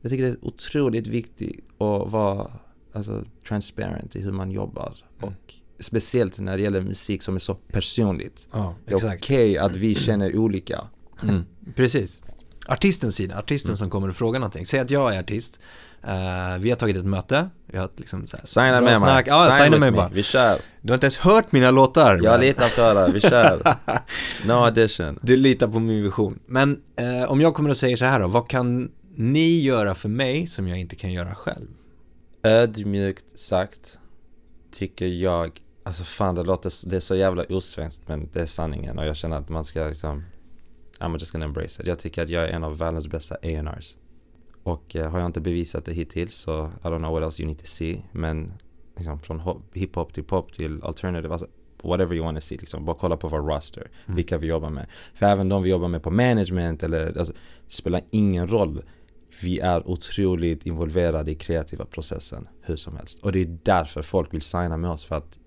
Jag tycker det är otroligt viktigt att vara alltså, transparent i hur man jobbar. Mm. Och speciellt när det gäller musik som är så personligt. Ja, det är okej okay att vi känner olika. Mm. Precis. artistens sida, artisten mm. som kommer och frågar någonting. Säg att jag är artist, uh, vi har tagit ett möte, vi har liksom så här, Signa med snack. mig. Ja, Sign signa med bara. Vi kör. Du har inte ens hört mina låtar. Jag litar på dig, vi kör. No audition. Du litar på min vision. Men uh, om jag kommer och säger så här då, vad kan ni göra för mig som jag inte kan göra själv? Ödmjukt sagt, tycker jag, alltså fan det låter, det är så jävla osvenskt men det är sanningen och jag känner att man ska liksom I'm just gonna embrace it. Jag tycker att jag är en av världens bästa A&Rs. Och eh, har jag inte bevisat det hittills så I don't know what else you need to see. Men liksom, från hiphop till pop till alternative, alltså, whatever you want to see. Liksom, bara kolla på vår roster, mm. vilka vi jobbar med. För även de vi jobbar med på management eller, alltså, det spelar ingen roll. Vi är otroligt involverade i kreativa processen, hur som helst. Och det är därför folk vill signa med oss, för att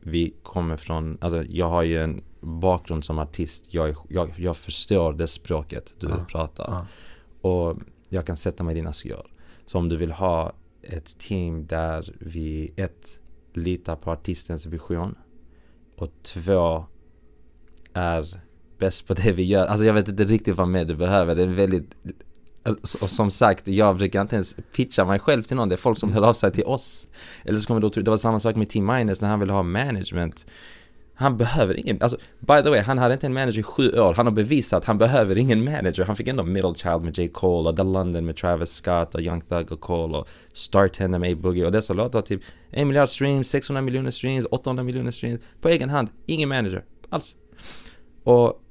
vi kommer från, alltså jag har ju en bakgrund som artist. Jag, jag, jag förstår det språket du ja. pratar. Ja. Och jag kan sätta mig i dina skor. Så om du vill ha ett team där vi ett, litar på artistens vision och två, är bäst på det vi gör. Alltså jag vet inte riktigt vad mer du behöver. Det är väldigt alltså, och som sagt, jag brukar inte ens pitcha mig själv till någon. Det är folk som hör av sig till oss. Eller så kommer det, det var samma sak med Team Minus när han ville ha management. Han behöver ingen, alltså by the way, han hade inte en manager i sju år. Han har bevisat att han behöver ingen manager. Han fick ändå Middle Child med J. Cole och The London med Travis Scott och Young Thug och Cole och Startender med A-Boogie och dessa låtar typ en miljard streams, 600 miljoner streams, 800 miljoner streams på egen hand. Ingen manager alls. Och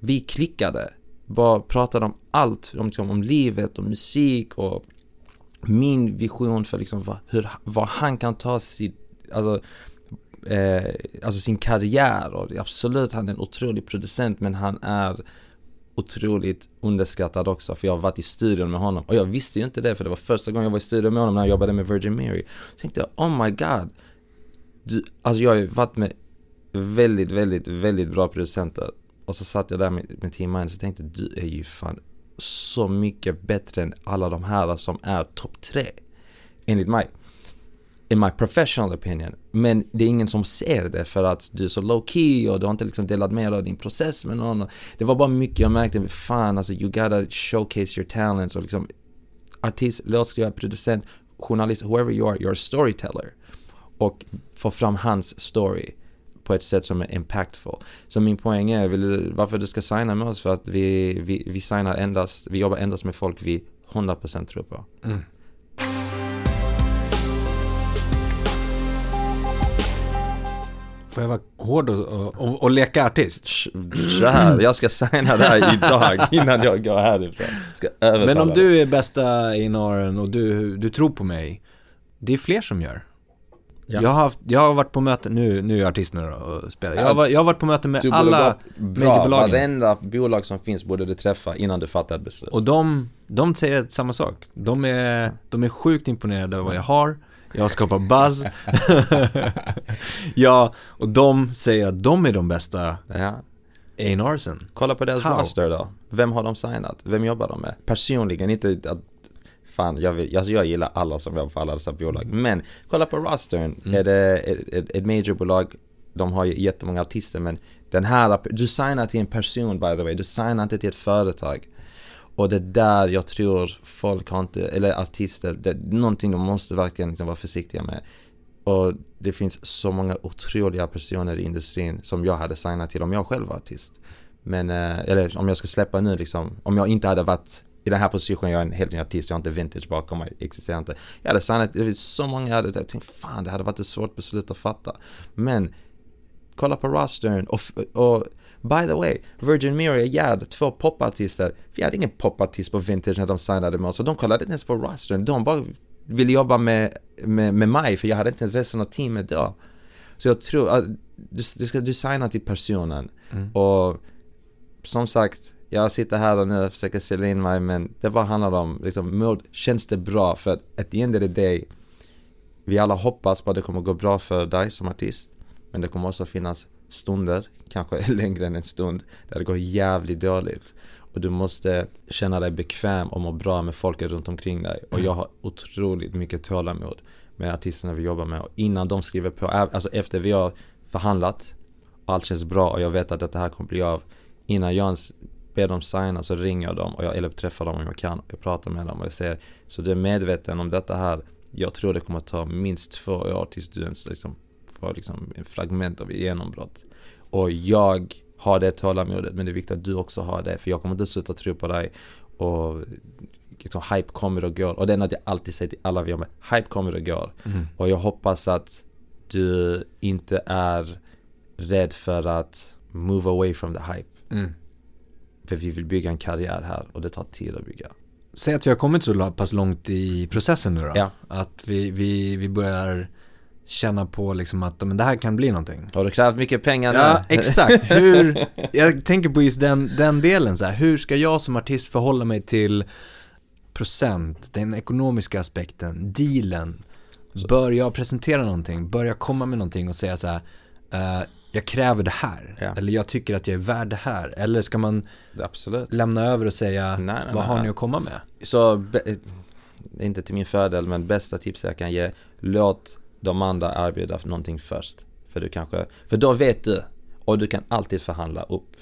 vi klickade, bara pratade om allt, om, liksom, om livet och musik och min vision för liksom vad, hur, vad han kan ta sitt, alltså eh, alltså sin karriär och absolut han är en otrolig producent men han är otroligt underskattad också för jag har varit i studion med honom och jag visste ju inte det för det var första gången jag var i studion med honom när jag jobbade med Virgin Mary. Jag tänkte oh my god. Du, alltså jag har ju varit med väldigt, väldigt, väldigt bra producenter och så satt jag där med, med Tim Mines och tänkte du är ju fan så mycket bättre än alla de här som är topp tre. Enligt mig in my professional opinion. Men det är ingen som ser det för att du är så low key och du har inte liksom delat med dig av din process med någon. Det var bara mycket jag märkte, fan alltså you gotta showcase your talents och liksom artist, låtskrivare, producent, journalist, whoever you are, you're a storyteller. Och få fram hans story på ett sätt som är impactful. Så min poäng är vill, varför du ska signa med oss för att vi, vi, vi signar endast, vi jobbar endast med folk vi 100% tror på. Mm. Får jag vara hård och, och, och leka artist? Så här, jag ska signa där idag innan jag går härifrån. Ska Men om du är bästa i Naren och du, du tror på mig, det är fler som gör. Ja. Jag, har haft, jag har varit på möte, nu, nu är jag artist nu och spelar. Jag har, jag har varit på möte med alla majorbolagen. Varenda bolag som finns borde du träffa innan du fattar ett beslut. Och de, de säger samma sak. De är, de är sjukt imponerade av vad jag har jag skapar buzz. ja, och de säger att de är de bästa ja. A&R'sen. Kolla på deras How? roster då. Vem har de signat? Vem jobbar de med? Personligen, inte att Fan, jag, vill, alltså jag gillar alla som jobbar för alla dessa bolag. Men kolla på rostern. Mm. Är det ett, ett majorbolag, de har ju jättemånga artister men den här, du signar till en person by the way, du signar inte till ett företag. Och det är där jag tror folk har inte, eller artister, det är någonting de måste verkligen liksom vara försiktiga med. Och det finns så många otroliga personer i industrin som jag hade signat till om jag själv var artist. Men, eh, eller om jag ska släppa nu liksom, om jag inte hade varit i den här positionen, jag är en helt ny artist, jag har inte vintage bakom mig, existerar inte. Jag hade signat, det finns så många jag hade tänkt, fan det hade varit ett svårt beslut att fatta. Men, kolla på rostern och, och By the way, Virgin Mary och Gerd, två popartister. Vi hade ingen popartist på Vintage när de signade med oss och de kollade inte ens på rostern. De bara ville jobba med, med, med mig för jag hade inte ens resten av teamet då. Så jag tror att du, du ska du signa till personen. Mm. Och som sagt, jag sitter här och nu och försöker sälja in mig men det bara handlar om liksom, mod, känns det bra? För att the end of the day, vi alla hoppas på att det kommer gå bra för dig som artist. Men det kommer också finnas stunder, kanske längre än en stund, där det går jävligt dåligt. Och du måste känna dig bekväm och må bra med folket runt omkring dig. Och mm. jag har otroligt mycket tålamod med artisterna vi jobbar med. Och innan de skriver på, alltså efter vi har förhandlat, allt känns bra och jag vet att det här kommer bli av. Innan jag ens ber dem signa så ringer jag dem och jag, eller träffar dem om jag kan. Jag pratar med dem och jag säger så du är medveten om detta här. Jag tror det kommer ta minst två år tills du ens liksom får liksom en fragment av genombrott. Och jag har det tålamodet men det är viktigt att du också har det för jag kommer inte sluta tro på dig och liksom, hype kommer och går och det är något jag alltid säger till alla vi jobbar med. Hype kommer och går mm. och jag hoppas att du inte är rädd för att move away from the hype. Mm. För vi vill bygga en karriär här och det tar tid att bygga. Säg att vi har kommit så pass långt i processen nu då. Ja. Att vi, vi, vi börjar känna på liksom att men det här kan bli någonting. Har du krävt mycket pengar nu? Ja, exakt. Hur, jag tänker på just den, den delen så här. Hur ska jag som artist förhålla mig till procent, den ekonomiska aspekten, dealen. Bör jag presentera någonting? Bör jag komma med någonting och säga så här, uh, jag kräver det här. Ja. Eller jag tycker att jag är värd det här. Eller ska man Absolut. lämna över och säga, nej, nej, vad nej, har ni att komma med? Så, inte till min fördel, men bästa tipset jag kan ge, låt de andra erbjuda någonting först. För du kanske, för då vet du, och du kan alltid förhandla upp.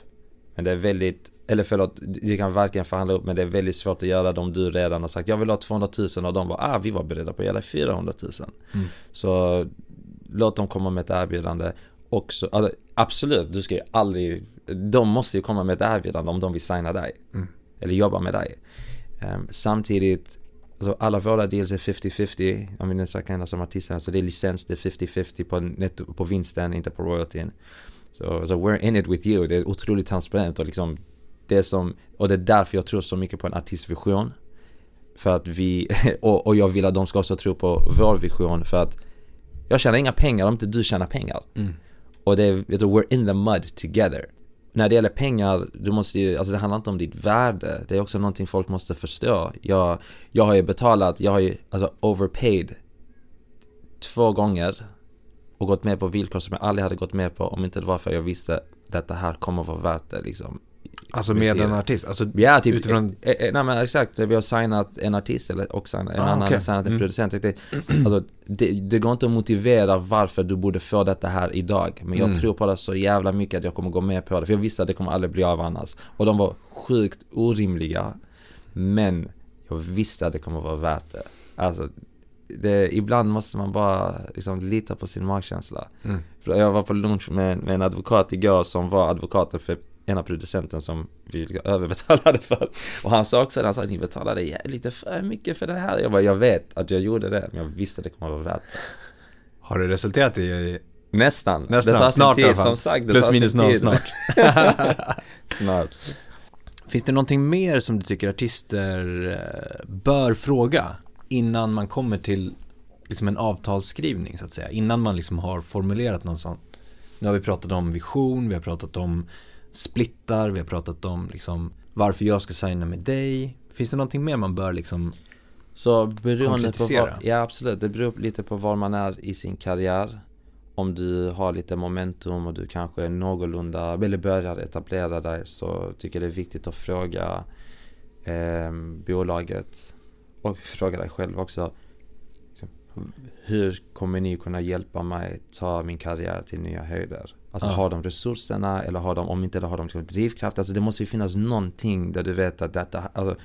Men det är väldigt, eller förlåt, du kan varken förhandla upp men det är väldigt svårt att göra det om du redan har sagt jag vill ha 200 000 och de bara ah vi var beredda på att göra 400 000. Mm. Så låt dem komma med ett erbjudande också, alltså, absolut, du ska ju aldrig, de måste ju komma med ett erbjudande om de vill signa dig. Mm. Eller jobba med dig. Um, samtidigt, alltså, alla våra deals är 50-50. Jag menar, så kan som artist, alltså det är licens, det är 50-50 på, netto, på vinsten, inte på royaltyn. Så so, so we're in it with you. Det är otroligt transparent och liksom det som, och det är därför jag tror så mycket på en artistvision. För att vi, och, och jag vill att de ska också tro på vår vision för att jag tjänar inga pengar om inte du tjänar pengar. Mm. Och det är, we're in the mud together. När det gäller pengar, du måste ju, alltså det handlar inte om ditt värde. Det är också någonting folk måste förstå. Jag, jag har ju betalat, jag har ju alltså overpaid två gånger och gått med på villkor som jag aldrig hade gått med på om inte det var för att jag visste att det här kommer att vara värt det liksom. Alltså med en artist? Alltså ja, typ, utifrån... Eh, eh, nej men exakt, vi har signat en artist eller, och signat, en ah, annan okay. signat en mm. producent. Det, alltså, det, det, går inte att motivera varför du borde få detta här idag. Men jag mm. tror på det så jävla mycket att jag kommer gå med på det. För jag visste att det kommer aldrig bli av annars. Och de var sjukt orimliga. Men jag visste att det kommer vara värt det. Alltså, det, ibland måste man bara liksom lita på sin magkänsla. Mm. Jag var på lunch med, med en advokat igår som var advokaten för ena producenten som vi överbetalade för. Och han sa också det, han sa att ni betalade lite för mycket för det här. Jag bara, jag vet att jag gjorde det, men jag visste att det kommer att vara värt det. Har det resulterat i? Nästan. Nästan, det tar snart tid, som sagt. Det Plus minus noll snart. snart. Finns det någonting mer som du tycker artister eh, bör fråga innan man kommer till liksom en avtalsskrivning så att säga? Innan man liksom har formulerat någon sån. Nu har vi pratat om vision, vi har pratat om splittar, vi har pratat om liksom varför jag ska signa med dig. Finns det någonting mer man bör liksom Så beroende på var, ja absolut, det beror lite på var man är i sin karriär. Om du har lite momentum och du kanske är någorlunda, eller börjar etablera dig så tycker jag det är viktigt att fråga eh, bolaget och fråga dig själv också. Hur kommer ni kunna hjälpa mig ta min karriär till nya höjder? Alltså ja. har de resurserna eller har de, om inte har de liksom drivkraft. Alltså det måste ju finnas någonting där du vet att detta, alltså,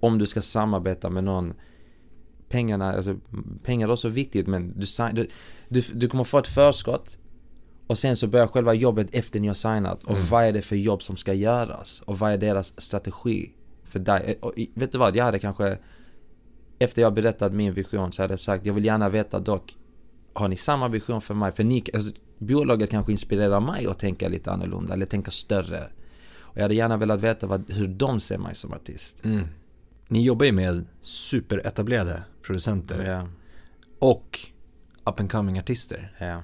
om du ska samarbeta med någon pengarna, alltså pengar är också viktigt men du, du, du, du kommer få ett förskott och sen så börjar själva jobbet efter ni har signat och mm. vad är det för jobb som ska göras och vad är deras strategi för dig. Och, vet du vad, jag hade kanske efter jag berättat min vision så hade jag sagt jag vill gärna veta dock har ni samma vision för mig? För ni, alltså, bolaget kanske inspirerar mig att tänka lite annorlunda eller tänka större. Och jag hade gärna velat veta vad, hur de ser mig som artist. Mm. Ni jobbar ju med superetablerade producenter. Yeah. Och up and coming artister. Yeah.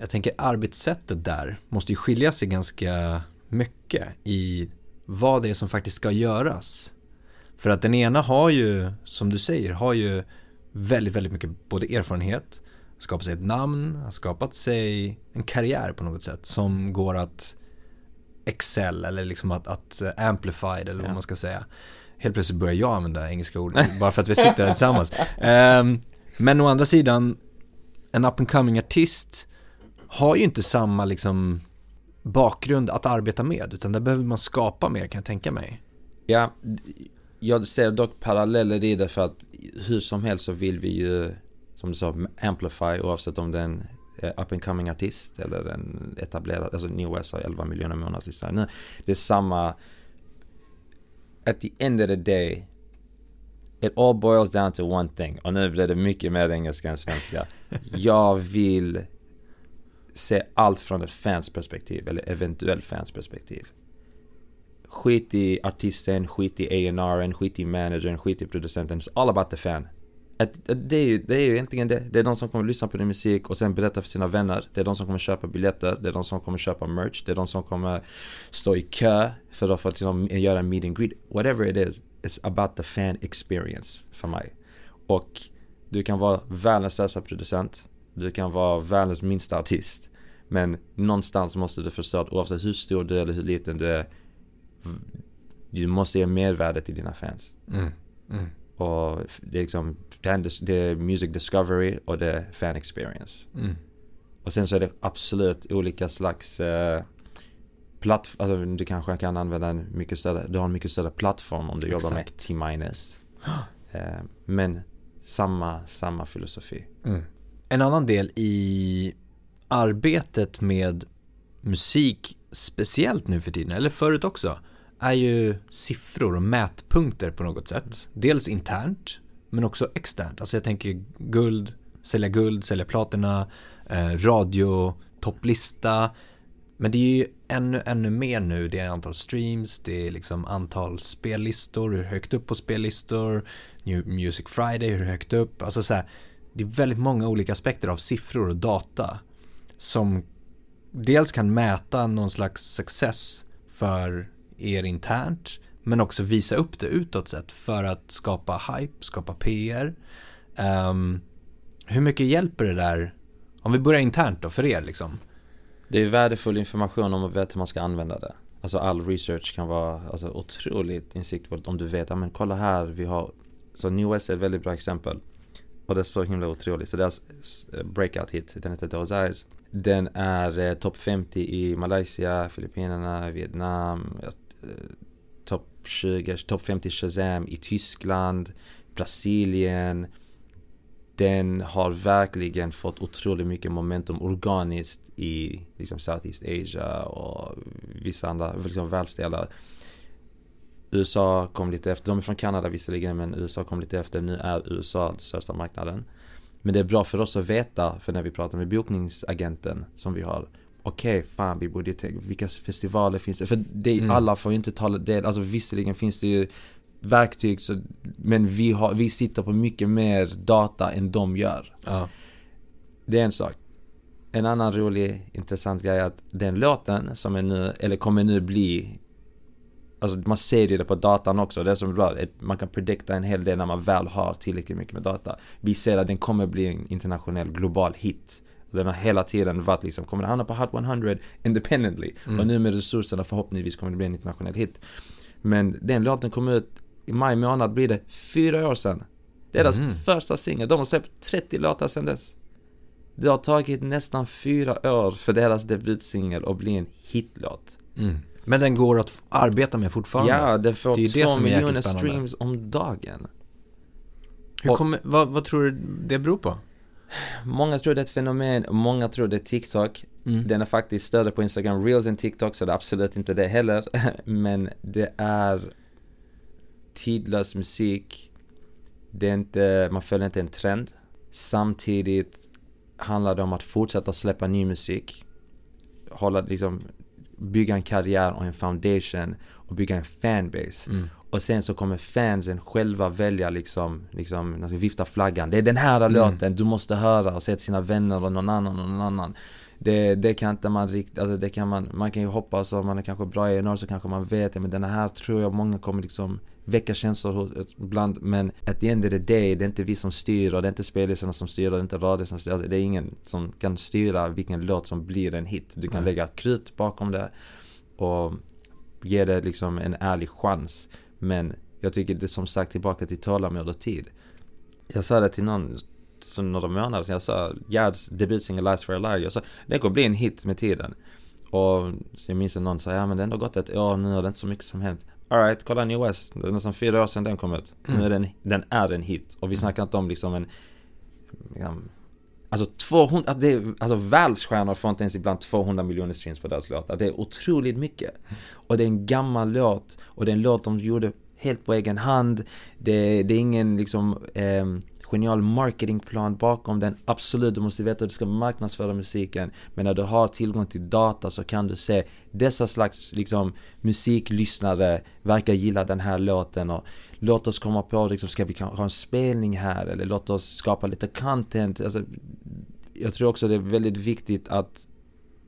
Jag tänker arbetssättet där måste ju skilja sig ganska mycket i vad det är som faktiskt ska göras. För att den ena har ju, som du säger, har ju väldigt, väldigt mycket både erfarenhet skapat sig ett namn, har skapat sig en karriär på något sätt som går att excel eller liksom att, att amplified eller vad man ska säga. Helt plötsligt börjar jag använda engelska ord bara för att vi sitter här tillsammans. Um, men å andra sidan, en up and coming artist har ju inte samma liksom bakgrund att arbeta med, utan där behöver man skapa mer kan jag tänka mig. Ja, jag ser dock paralleller i det för att hur som helst så vill vi ju, som du sa, amplify oavsett om det är en up and coming artist eller en etablerad, alltså New West har 11 miljoner månadslyssnare. Det är samma, at the end of the day, it all boils down to one thing. Och nu blir det mycket mer engelska än svenska. Jag vill se allt från ett fans perspektiv, eller eventuell fans perspektiv. Skit i artisten, skit i A&R'n, skit i managern, skit i producenten. It's all about the fan. Att, att det, är ju, det är ju egentligen det. Det är de som kommer lyssna på din musik och sen berätta för sina vänner. Det är de som kommer köpa biljetter. Det är de som kommer köpa merch. Det är de som kommer stå i kö för att få liksom, göra en meet and greet. Whatever it is, it's about the fan experience för mig. Och du kan vara världens största producent. Du kan vara världens minsta artist. Men någonstans måste du förstå att oavsett hur stor du är eller hur liten du är. Du måste ge mervärde till dina fans. Mm. Mm. Och det är liksom, det är music discovery och det är fan experience. Mm. Och sen så är det absolut olika slags eh, platt, alltså du kanske kan använda en mycket större, du har en mycket större plattform om du Exakt. jobbar med T-minus. eh, men samma, samma filosofi. Mm. En annan del i arbetet med musik, speciellt nu för tiden, eller förut också, är ju siffror och mätpunkter på något sätt. Dels internt, men också externt. Alltså jag tänker guld, sälja guld, sälja platina, eh, radio, topplista. Men det är ju ännu, ännu mer nu. Det är antal streams, det är liksom antal spellistor, hur högt upp på spellistor, New Music Friday, hur högt upp. Alltså så här, det är väldigt många olika aspekter av siffror och data som dels kan mäta någon slags success för er internt men också visa upp det utåt sett för att skapa hype, skapa PR. Um, ehm, hur mycket hjälper det där, om vi börjar internt då för er liksom? Det är värdefull information om man vet hur man ska använda det. Alltså all research kan vara alltså, otroligt insiktsfullt om du vet, ja men kolla här, vi har, så New West är ett väldigt bra exempel. Och det är så himla otroligt. Så deras breakout hit, den heter Those Eyes. Den är eh, topp 50 i Malaysia, Filippinerna, Vietnam, Eh, topp 20, topp 50 Shazam i Tyskland, Brasilien. Den har verkligen fått otroligt mycket momentum organiskt i liksom Southeast Asia och vissa andra liksom, världsdelar. USA kom lite efter, de är från Kanada visserligen men USA kom lite efter, nu är USA den största marknaden. Men det är bra för oss att veta, för när vi pratar med bokningsagenten som vi har okej, okay, fan vi borde tänka, vilka festivaler finns det? För det, mm. alla får ju inte ta del, alltså visserligen finns det ju verktyg, så, men vi, har, vi sitter på mycket mer data än de gör. Ja. Det är en sak. En annan rolig, intressant grej är att den låten som är nu, eller kommer nu bli Alltså man ser ju det på datan också, det är som bra, man kan predikta en hel del när man väl har tillräckligt mycket med data. Vi ser att den kommer bli en internationell, global hit. Den har hela tiden varit liksom, kommer den hamna på Hot 100 independently? Mm. Och nu med resurserna förhoppningsvis kommer det bli en internationell hit. Men den låten kom ut i maj månad blir det fyra år sedan. Deras mm. första singel, de har släppt 30 låtar sedan dess. Det har tagit nästan fyra år för deras debutsingel att bli en hitlåt. Mm. Men den går att arbeta med fortfarande? Ja, det får det två miljoner streams om dagen. Hur kommer, vad, vad tror du det beror på? Många tror det är ett fenomen, många tror det är TikTok. Mm. Den är faktiskt större på Instagram Reels än TikTok, så det är absolut inte det heller. Men det är tidlös musik. Det är inte, man följer inte en trend. Samtidigt handlar det om att fortsätta släppa ny musik. Hålla liksom, bygga en karriär och en foundation och bygga en fanbase. Mm. Och sen så kommer fansen själva välja liksom, liksom, de ska vifta flaggan. Det är den här mm. låten du måste höra och säga till sina vänner och någon annan och någon annan. Det, det kan inte man riktigt, alltså det kan man, man kan ju hoppas om man är kanske bra i norr så kanske man vet det men den här tror jag många kommer liksom väcka känslor ibland men at the end of the day det är inte vi som styr och det är inte spellistorna som styr och det är inte radio som styr. Alltså, det är ingen som kan styra vilken låt som blir en hit. Du kan mm. lägga krut bakom det och ge det liksom en ärlig chans. Men jag tycker det är som sagt tillbaka till tålamod och tid. Jag sa det till någon för några månader sedan. Jag sa Gerds debutsingel Lies for a Liar. Jag sa det kommer bli en hit med tiden. Och så jag minns att någon sa, ja men det har ändå gått ett år, nu har det inte så mycket som hänt. Alright, kolla New West. Det är nästan fyra år sedan den kom ut. Mm. Nu är den, den är en hit. Och vi mm. snackar inte om liksom en... Alltså 200, att det är, alltså världsstjärnor får inte ens ibland 200 miljoner streams på deras låtar. Det är otroligt mycket. Och det är en gammal låt. Och det är en låt de gjorde helt på egen hand. Det, det är ingen liksom... Eh, genial marketingplan bakom den. Absolut, du måste veta hur du ska marknadsföra musiken. Men när du har tillgång till data så kan du se dessa slags liksom, musiklyssnare verkar gilla den här låten och låt oss komma på, liksom, ska vi ha en spelning här eller låt oss skapa lite content. Alltså, jag tror också det är väldigt viktigt att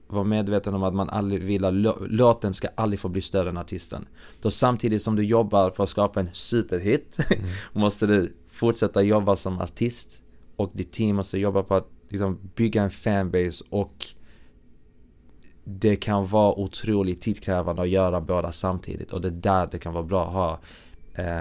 vara medveten om att man aldrig vill att låten ska aldrig få bli större än artisten. Då samtidigt som du jobbar för att skapa en superhit mm. måste du fortsätta jobba som artist och ditt team måste jobba på att liksom, bygga en fanbase och det kan vara otroligt tidskrävande att göra båda samtidigt och det är där det kan vara bra att ha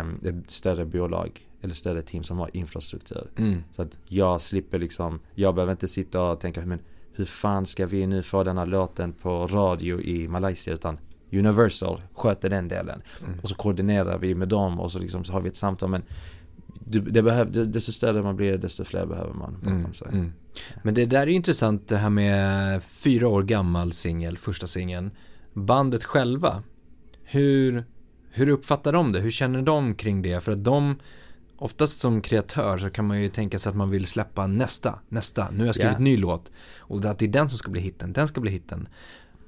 um, ett större bolag eller större team som har infrastruktur. Mm. Så att jag slipper liksom, jag behöver inte sitta och tänka men hur fan ska vi nu få den här låten på radio i Malaysia utan Universal sköter den delen. Mm. Och så koordinerar vi med dem och så, liksom, så har vi ett samtal men det, det behöv, desto större man blir, desto fler behöver man mm, sig. Mm. Men det där är intressant det här med fyra år gammal singel, första singeln. Bandet själva, hur, hur uppfattar de det? Hur känner de kring det? För att de, oftast som kreatör så kan man ju tänka sig att man vill släppa nästa, nästa, nu har jag skrivit yeah. ny låt. Och att det är den som ska bli hitten, den ska bli hitten.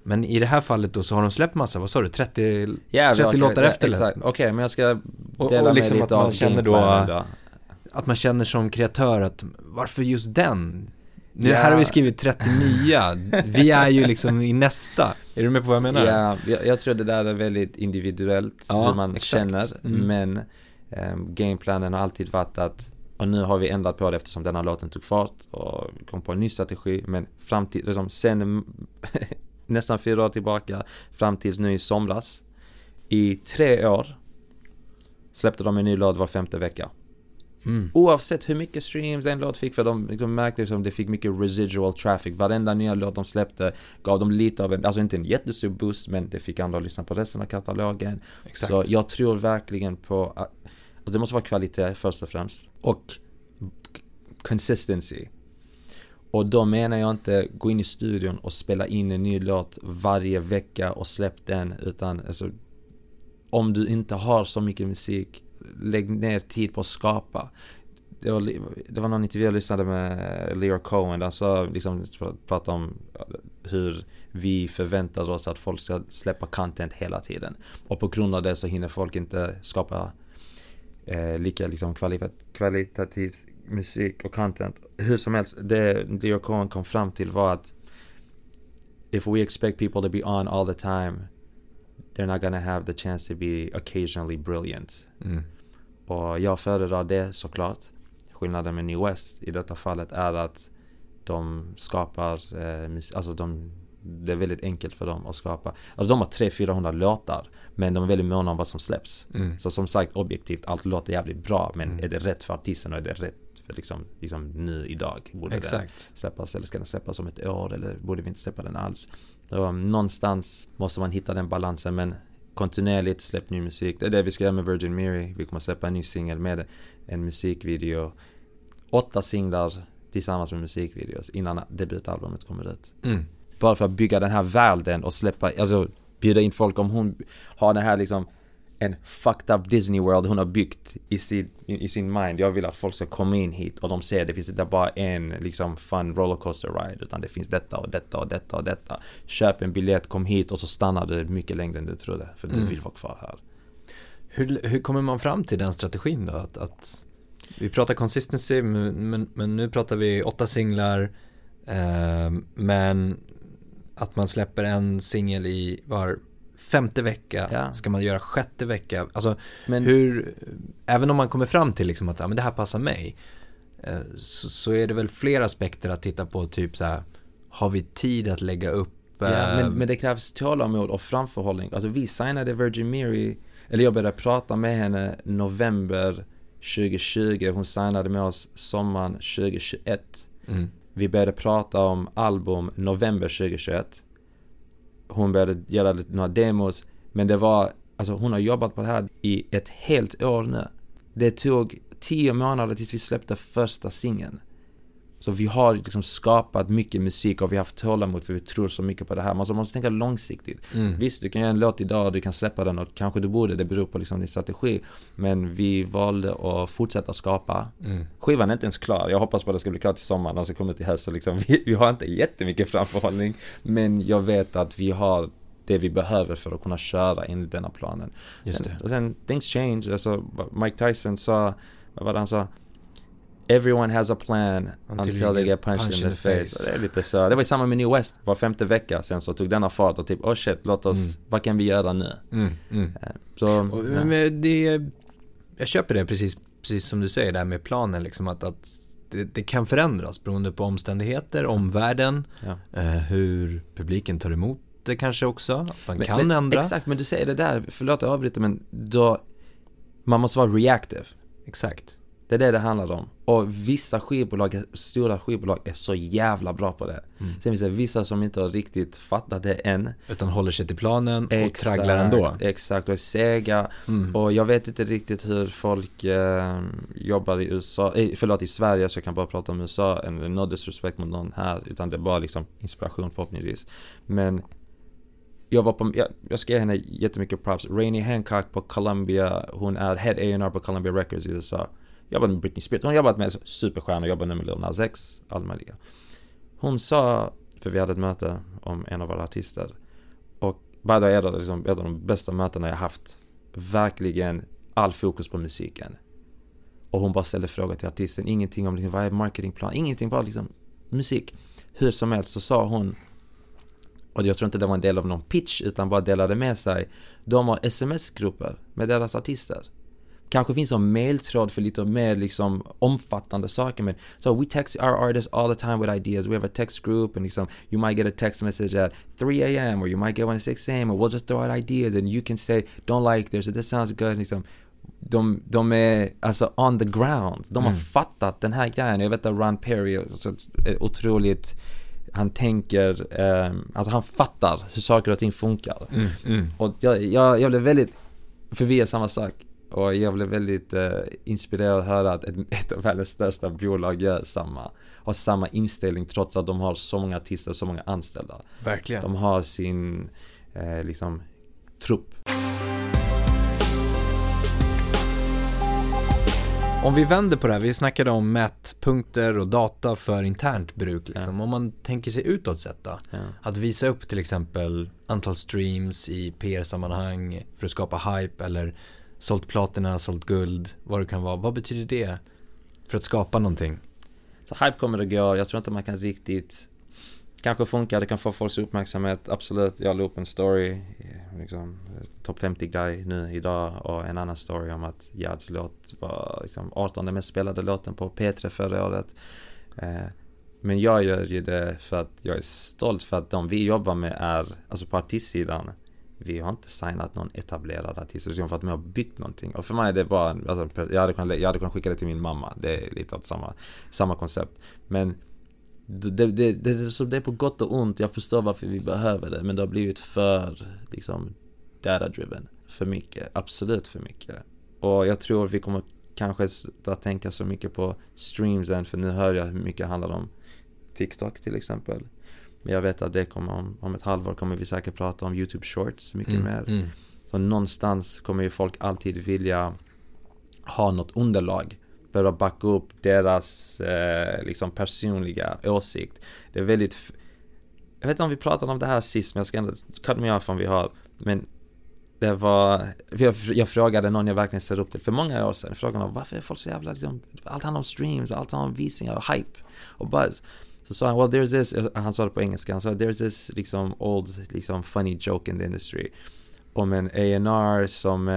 Men i det här fallet då så har de släppt massa, vad sa du, 30, yeah, 30 okay, låtar efter? Exakt, okej okay, men jag ska dela och, och liksom med lite att man känner då, Att man känner som kreatör att varför just den? Nu yeah. här har vi skrivit 30 nya, vi är ju liksom i nästa. Är du med på vad jag menar? Ja, jag, jag tror det där är väldigt individuellt ja, hur man exakt. känner. Mm. Men gameplanen har alltid varit att och nu har vi ändrat på det eftersom den här låten tog fart och kom på en ny strategi. Men fram till, liksom, sen nästan fyra år tillbaka fram tills nu i somras. I tre år släppte de en ny låt var femte vecka. Mm. Oavsett hur mycket streams en låt fick, för de liksom märkte liksom det fick mycket residual traffic. Varenda nya låt de släppte gav dem lite av en, alltså inte en jättestor boost, men det fick andra att lyssna på resten av katalogen. Exakt. Så jag tror verkligen på att, och det måste vara kvalitet först och främst. Och consistency. Och då menar jag inte gå in i studion och spela in en ny låt varje vecka och släpp den utan alltså, om du inte har så mycket musik, lägg ner tid på att skapa. Det var, det var någon intervju jag lyssnade med Leo Cohen, där sa liksom pratade om hur vi förväntar oss att folk ska släppa content hela tiden. Och på grund av det så hinner folk inte skapa eh, lika liksom kvalitativ musik och content. Hur som helst, det Leo Cohen kom fram till var att if we expect people to be on all the time they're not gonna have the chance to be occasionally brilliant. Mm. Och jag föredrar det såklart. Skillnaden med New West i detta fallet är att de skapar eh, alltså de det är väldigt enkelt för dem att skapa. Alltså de har 300-400 låtar. Men de är väldigt måna om vad som släpps. Mm. Så som sagt objektivt, allt låter jävligt bra. Men mm. är det rätt för artisten och är det rätt för liksom, liksom nu idag? Borde Exakt. det släppas eller ska den släppas om ett år? Eller borde vi inte släppa den alls? Så, någonstans måste man hitta den balansen. Men kontinuerligt släpp ny musik. Det är det vi ska göra med Virgin Mary. Vi kommer släppa en ny singel med en musikvideo. Åtta singlar tillsammans med musikvideos innan debutalbumet kommer ut. Mm. Bara för att bygga den här världen och släppa, alltså bjuda in folk om hon har den här liksom en fucked up Disney World hon har byggt i sin, i sin mind. Jag vill att folk ska komma in hit och de ser det finns inte bara en liksom fun rollercoaster ride utan det finns detta och detta och detta och detta. Köp en biljett, kom hit och så stannar du mycket längre än du trodde för du mm. vill vara kvar här. Hur, hur kommer man fram till den strategin då? Att, att vi pratar consistency men, men, men, nu pratar vi åtta singlar eh, men att man släpper en singel i var femte vecka, ja. ska man göra sjätte vecka? Alltså men, hur, även om man kommer fram till liksom att ja, men det här passar mig, eh, så, så, är det väl fler aspekter att titta på, typ så här, har vi tid att lägga upp? Ja, men, eh, men det krävs tålamod och framförhållning. Alltså vi signade Virgin Mary, eller jag började prata med henne november 2020, hon signade med oss sommaren 2021. Mm. Vi började prata om album november 2021. hon började göra några demos. Men det var, alltså hon har jobbat på det här i ett helt år nu. Det tog tio månader tills vi släppte första singeln. Så vi har liksom skapat mycket musik och vi har haft tålamod för vi tror så mycket på det här. Man måste tänka långsiktigt. Mm. Visst, du kan göra en låt idag och du kan släppa den och kanske du borde, det beror på liksom din strategi. Men vi valde att fortsätta skapa. Mm. Skivan är inte ens klar. Jag hoppas på att det ska bli klart till sommaren, alltså kommer till höst. Liksom, vi, vi har inte jättemycket framförhållning. Men jag vet att vi har det vi behöver för att kunna köra enligt denna planen. Just det. Och sen, things change. Alltså, Mike Tyson sa, vad var det han sa? Everyone has a plan until, until they get punched, punched in, the, face. face. Det är lite så. Det var samma med New West. Var femte vecka sen så tog denna fart och typ oh shit, låt oss, mm. vad kan vi göra nu? Mm, mm. Eh, så, och, ja. men det, jag köper det precis, precis som du säger där med planen liksom att, att det, det, kan förändras beroende på omständigheter, omvärlden, ja. eh, hur publiken tar emot det kanske också. Man men, kan men, ändra. Exakt, men du säger det där, förlåt jag avbryter men då, man måste vara reactive. Exakt. Det är det det handlar om. Och vissa skivbolag, stora skivbolag är så jävla bra på det. Mm. Sen finns det vissa som inte har riktigt fattat det än. Utan håller sig till planen och exakt, tragglar ändå. Exakt, och är sega. Mm. Och jag vet inte riktigt hur folk eh, jobbar i USA, eh, förlåt i Sverige så jag kan bara prata om USA. No disrespect mot någon här, utan det är bara liksom inspiration förhoppningsvis. Men jag var på, jag, jag ska ge henne jättemycket props. Rainy Hancock på Columbia, hon är head A&R på Columbia Records i USA jobbat med Britney Spears. Hon har jobbat med superstjärnor, jobbat med Lil Nas X, allt möjliga. Hon sa, för vi hade ett möte om en av våra artister. Och by the way, ett av, liksom, ett av de bästa mötena jag haft. Verkligen all fokus på musiken. Och hon bara ställde frågor till artisten, ingenting om liksom, vad är marketingplan, ingenting, bara liksom musik. Hur som helst så sa hon, och jag tror inte det var en del av någon pitch utan bara delade med sig. De har sms-grupper med deras artister kanske finns en mailtråd för lite mer liksom omfattande saker men so we text our artists all the time with ideas we have a text group and liksom you might get a text message at 3 a.m. or you might get one at 6 a.m. and we'll just throw out ideas and you can say don't like this or this sounds good liksom de, de är alltså on the ground. De har mm. fattat den här grejen. Jag vet att Ron Perry är otroligt han tänker, eh, alltså han fattar hur saker och ting funkar. Mm, mm. Och jag, jag, jag blev väldigt, för vi är samma sak. Och jag blev väldigt eh, inspirerad att höra att ett, ett av världens största bolag gör samma. Har samma inställning trots att de har så många artister och så många anställda. Verkligen. De har sin, eh, liksom, trupp. Om vi vänder på det här, vi snackade om mätpunkter och data för internt bruk. Liksom. Ja. Om man tänker sig utåt sett då? Ja. Att visa upp till exempel antal streams i PR-sammanhang för att skapa hype eller sålt platina, sålt guld, vad det kan vara. Vad betyder det för att skapa någonting? Så hype kommer och går, jag tror inte man kan riktigt Kanske funkar, det kan få folks uppmärksamhet, absolut. Jag la upp en story, eh, liksom, eh, topp 50 guy nu idag och en annan story om att Jads låt var liksom 18 mest spelade låten på P3 förra året. Eh, men jag gör ju det för att jag är stolt för att de vi jobbar med är, alltså på artistsidan, vi har inte signat någon etablerad artist utan för att vi har byggt någonting. Och för mig är det bara, alltså, jag, hade kunnat, jag hade kunnat skicka det till min mamma. Det är lite av samma, samma koncept. Men det, det, det, det, så det är på gott och ont. Jag förstår varför vi behöver det. Men det har blivit för, liksom, data-driven. För mycket. Absolut för mycket. Och jag tror vi kommer kanske att tänka så mycket på streamsen. För nu hör jag hur mycket det handlar om TikTok till exempel. Men jag vet att det kommer om, om ett halvår kommer vi säkert prata om YouTube Shorts mycket mm, mer. Mm. Så någonstans kommer ju folk alltid vilja ha något underlag för att backa upp deras eh, liksom personliga åsikt. Det är väldigt... Jag vet inte om vi pratade om det här sist, men jag ska ändå cut me off om vi har. Men det var... Jag, jag frågade någon jag verkligen ser upp till för många år sedan. Jag frågade varför är folk så jävla... Liksom, allt handlar om streams, allt handlar om visningar och hype och buzz. Så sa han, well there's this, han sa det på engelska, han sa there's this liksom old, liksom funny joke in the industry. Om en A&R som, eh,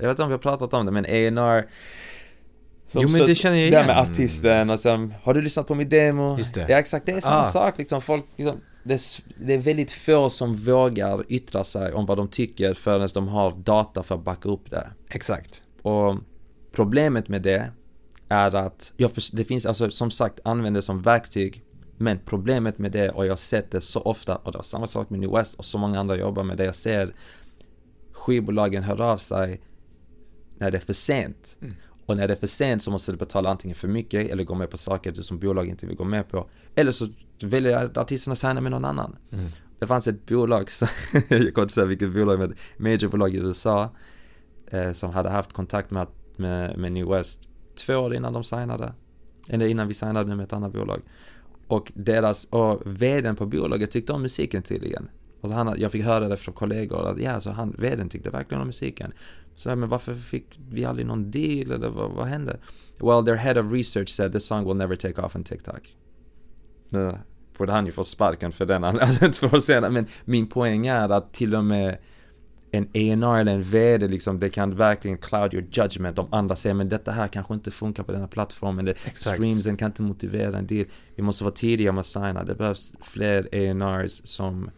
jag vet inte om vi har pratat om det, men A&R Jo men det känner jag igen. Det med artisten och sen, har du lyssnat på min demo? Just det. Ja exakt, det är samma ah. sak liksom. Folk, liksom, det, är, det är väldigt få som vågar yttra sig om vad de tycker förrän de har data för att backa upp det. Exakt. Och problemet med det är att, ja, det finns alltså som sagt, använder det som verktyg Men problemet med det, och jag har sett det så ofta, och det var samma sak med New West och så många andra jobbar med det, jag ser skivbolagen hör av sig när det är för sent. Mm. Och när det är för sent så måste du betala antingen för mycket eller gå med på saker som bolag inte vill gå med på. Eller så väljer artisterna att signa med någon annan. Mm. Det fanns ett bolag, jag kommer inte säga vilket bolag, men ett majorbolag i USA eh, som hade haft kontakt med, med, med New West två år innan de signade. Eller innan vi signade med ett annat bolag. Och deras, och vdn på bolaget tyckte om musiken tydligen. Alltså han, jag fick höra det från kollegor att ja, så han, vdn tyckte verkligen om musiken. Så men varför fick vi aldrig någon deal eller vad, vad hände? Well, their head of research said “The song will never take off on TikTok. Nu borde han ju få sparken för den, alltså två år senare. Men min poäng är att till och med en ENR eller en VD liksom, det kan verkligen cloud your judgment om andra säger men detta här kanske inte funkar på den här plattformen. Det, streamsen kan inte motivera en del. Vi måste vara tidiga med att signa. Det behövs fler ENRs som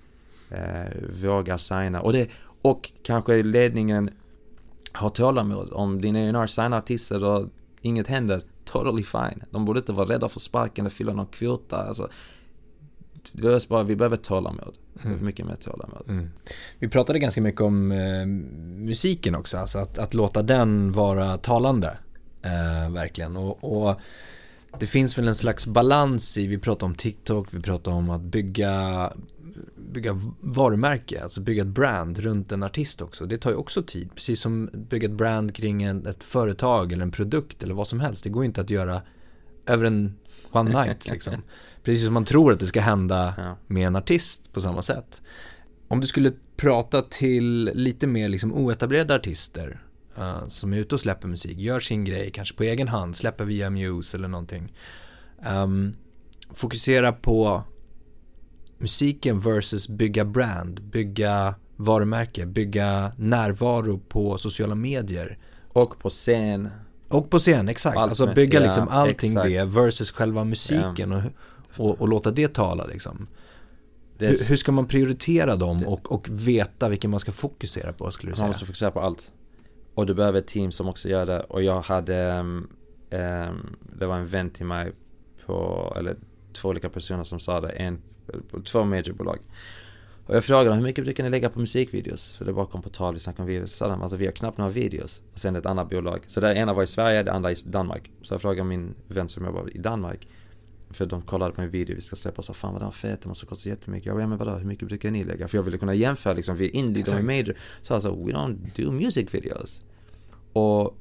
eh, vågar signa. Och, det, och kanske ledningen har tålamod. Om din ENR signar artister och inget händer, totally fine. De borde inte vara rädda för sparken eller fylla någon kvota. Alltså, det behövs bara, vi behöver tålamod. Mm. Mycket mer tålamod. Mm. Vi pratade ganska mycket om eh, musiken också, alltså att, att låta den vara talande. Eh, verkligen. Och, och, det finns väl en slags balans i, vi pratar om TikTok, vi pratar om att bygga bygga varumärke, alltså bygga ett brand runt en artist också. Det tar ju också tid, precis som bygga ett brand kring en, ett företag eller en produkt eller vad som helst. Det går inte att göra över en one night liksom. Precis som man tror att det ska hända ja. med en artist på samma sätt. Om du skulle prata till lite mer liksom oetablerade artister uh, som är ute och släpper musik, gör sin grej, kanske på egen hand, släpper via Muse eller någonting. Um, fokusera på musiken versus bygga brand, bygga varumärke, bygga närvaro på sociala medier. Och på scen. Och på scen, exakt. Allt alltså bygga med, liksom allting exakt. det versus själva musiken ja. och, och, och, låta det tala liksom. Hur, hur, ska man prioritera dem och, och veta vilken man ska fokusera på skulle du säga? Man måste fokusera på allt. Och du behöver ett team som också gör det. Och jag hade, um, um, det var en vän till mig på, eller två olika personer som sa det. En på två majorbolag. Och jag frågade dem, hur mycket brukar ni lägga på musikvideos? För det bara kom på tal, vi snackade om videos. Så sa de, alltså vi har knappt några videos. Och sen ett annat bolag. Så det ena var i Sverige, det andra i Danmark. Så jag frågade min vän som jobbar i Danmark. För de kollade på en video vi ska släppa och sa fan vad den var fet, det måste kosta jättemycket. Jag bara, ja, men vadå, hur mycket brukar ni lägga? För jag ville kunna jämföra liksom, vi är indie, de är major. Så jag sa, we don't do music videos. Och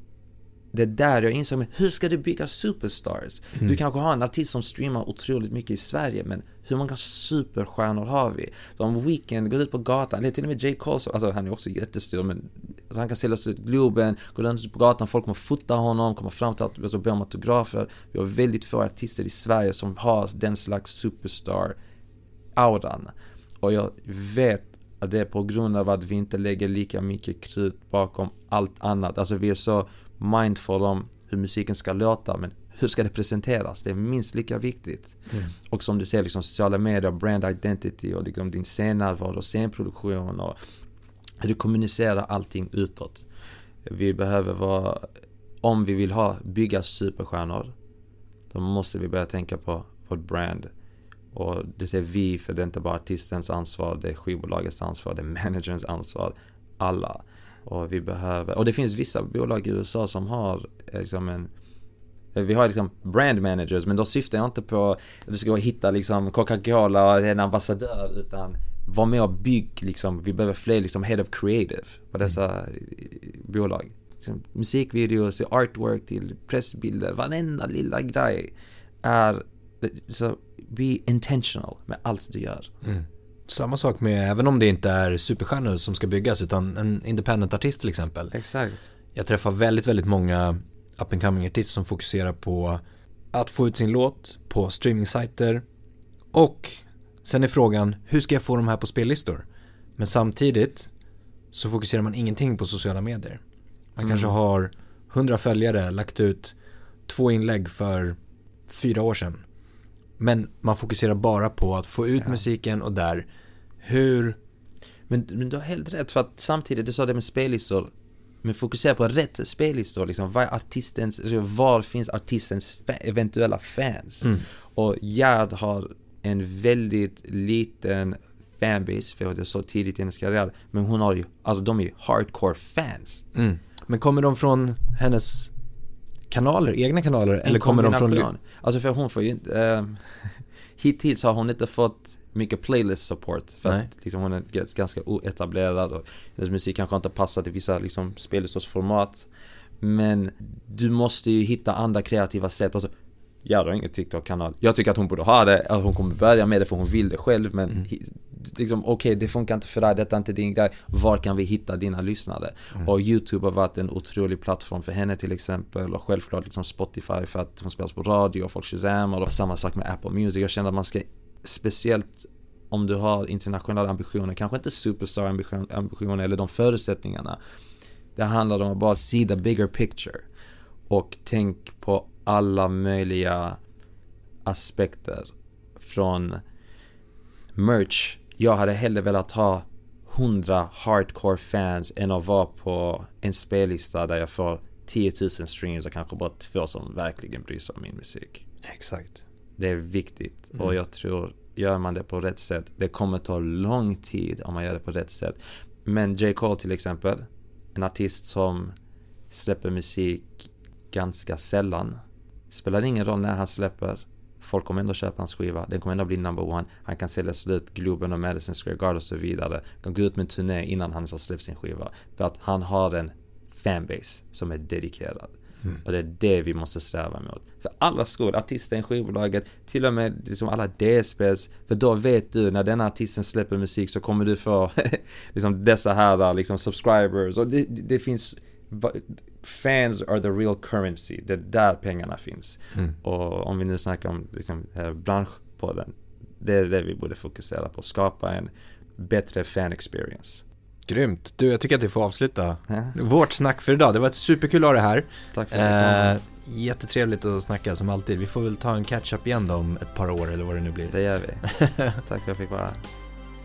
det är där jag insåg, hur ska du bygga superstars? Mm. Du kanske har en artist som streamar otroligt mycket i Sverige, men hur många superstjärnor har vi? Om Weekend går ut på gatan, eller till och med J. Cole, alltså han är också jättestor, men alltså han kan sälja ut Globen, gå ut på gatan, folk kommer fota honom, komma fram till att alltså, be om autografer. Vi har väldigt få artister i Sverige som har den slags superstar-auran. Och jag vet att det är på grund av att vi inte lägger lika mycket krut bakom allt annat. Alltså vi är så mindful om hur musiken ska låta, men hur ska det presenteras? Det är minst lika viktigt. Mm. Och som du säger, liksom, sociala medier, brand identity och liksom, din scennärvaro och scenproduktion och hur du kommunicerar allting utåt. Vi behöver vara, om vi vill ha, bygga superstjärnor, då måste vi börja tänka på vårt brand. Och det säger vi, för det är inte bara artistens ansvar, det är skivbolagets ansvar, det är managerns ansvar. Alla. Och vi behöver, och det finns vissa bolag i USA som har liksom en vi har liksom brand managers, men då syftar jag inte på att du ska hitta liksom Coca-Cola och en ambassadör, utan var med och bygg liksom. Vi behöver fler liksom head of creative på dessa mm. bolag. Liksom, musikvideos, artwork till pressbilder, varenda lilla grej är så be intentional med allt du gör. Mm. Samma sak med, även om det inte är superstjärnor som ska byggas, utan en independent artist till exempel. Exakt. Jag träffar väldigt, väldigt många up and coming artist som fokuserar på att få ut sin låt på streamingsajter och sen är frågan hur ska jag få de här på spellistor? Men samtidigt så fokuserar man ingenting på sociala medier. Man mm. kanske har 100 följare, lagt ut två inlägg för fyra år sedan. Men man fokuserar bara på att få ut ja. musiken och där, hur... Men, men du har helt rätt, för att samtidigt, du sa det med spellistor, men fokusera på rätt spellistor, liksom. Vad artistens, var finns artistens eventuella fans? Mm. Och Gerd har en väldigt liten fanbase, för det är så tidigt i hennes karriär. Men hon har ju, alltså de är ju hardcore fans. Mm. Men kommer de från hennes kanaler, egna kanaler? En eller kommer de från... Alltså för hon får ju inte... Äh, hittills har hon inte fått mycket playlist support. För Nej. att liksom, hon är ganska oetablerad och hennes musik kanske inte passar till vissa liksom, spellistordsformat. Men du måste ju hitta andra kreativa sätt. Alltså, jag har ingen TikTok-kanal. Jag tycker att hon borde ha det, att hon kommer börja med det för hon vill det själv men mm. Liksom okej okay, det funkar inte för dig, detta är inte din grej. Var kan vi hitta dina lyssnare? Mm. Och YouTube har varit en otrolig plattform för henne till exempel och självklart liksom Spotify för att hon spelas på radio och folk shazammar och samma sak med Apple Music. Jag känner att man ska speciellt om du har internationella ambitioner, kanske inte superstar ambitioner eller de förutsättningarna. Det handlar om att bara see the bigger picture. Och tänk på alla möjliga aspekter från merch. Jag hade hellre velat ha 100 hardcore fans än att vara på en spellista där jag får 10 000 streams och kanske bara två som verkligen bryr sig om min musik. Exakt. Det är viktigt mm. och jag tror gör man det på rätt sätt, det kommer ta lång tid om man gör det på rätt sätt. Men J. Cole till exempel, en artist som släpper musik ganska sällan. Spelar ingen roll när han släpper. Folk kommer ändå köpa hans skiva. Den kommer ändå bli number one. Han kan sälja slut Globen och Madison Square Garden och så vidare. De går ut med en turné innan han har släppt sin skiva. För att han har en fanbase som är dedikerad. Mm. Och det är det vi måste sträva mot. För alla skor, artister i skivbolaget, till och med liksom alla DSPs. För då vet du när den artisten släpper musik så kommer du få liksom dessa här liksom subscribers. Och det, det finns fans are the real currency. Det är där pengarna finns. Mm. Och om vi nu snackar om liksom, branschpodden. Det är det vi borde fokusera på. Skapa en bättre fan experience. Grymt. Du, jag tycker att vi får avsluta ja. vårt snack för idag. Det var ett superkul att ha det här. Tack för att eh, Jättetrevligt att snacka som alltid. Vi får väl ta en catch-up igen då om ett par år eller vad det nu blir. Det gör vi. Tack för att jag fick vara här.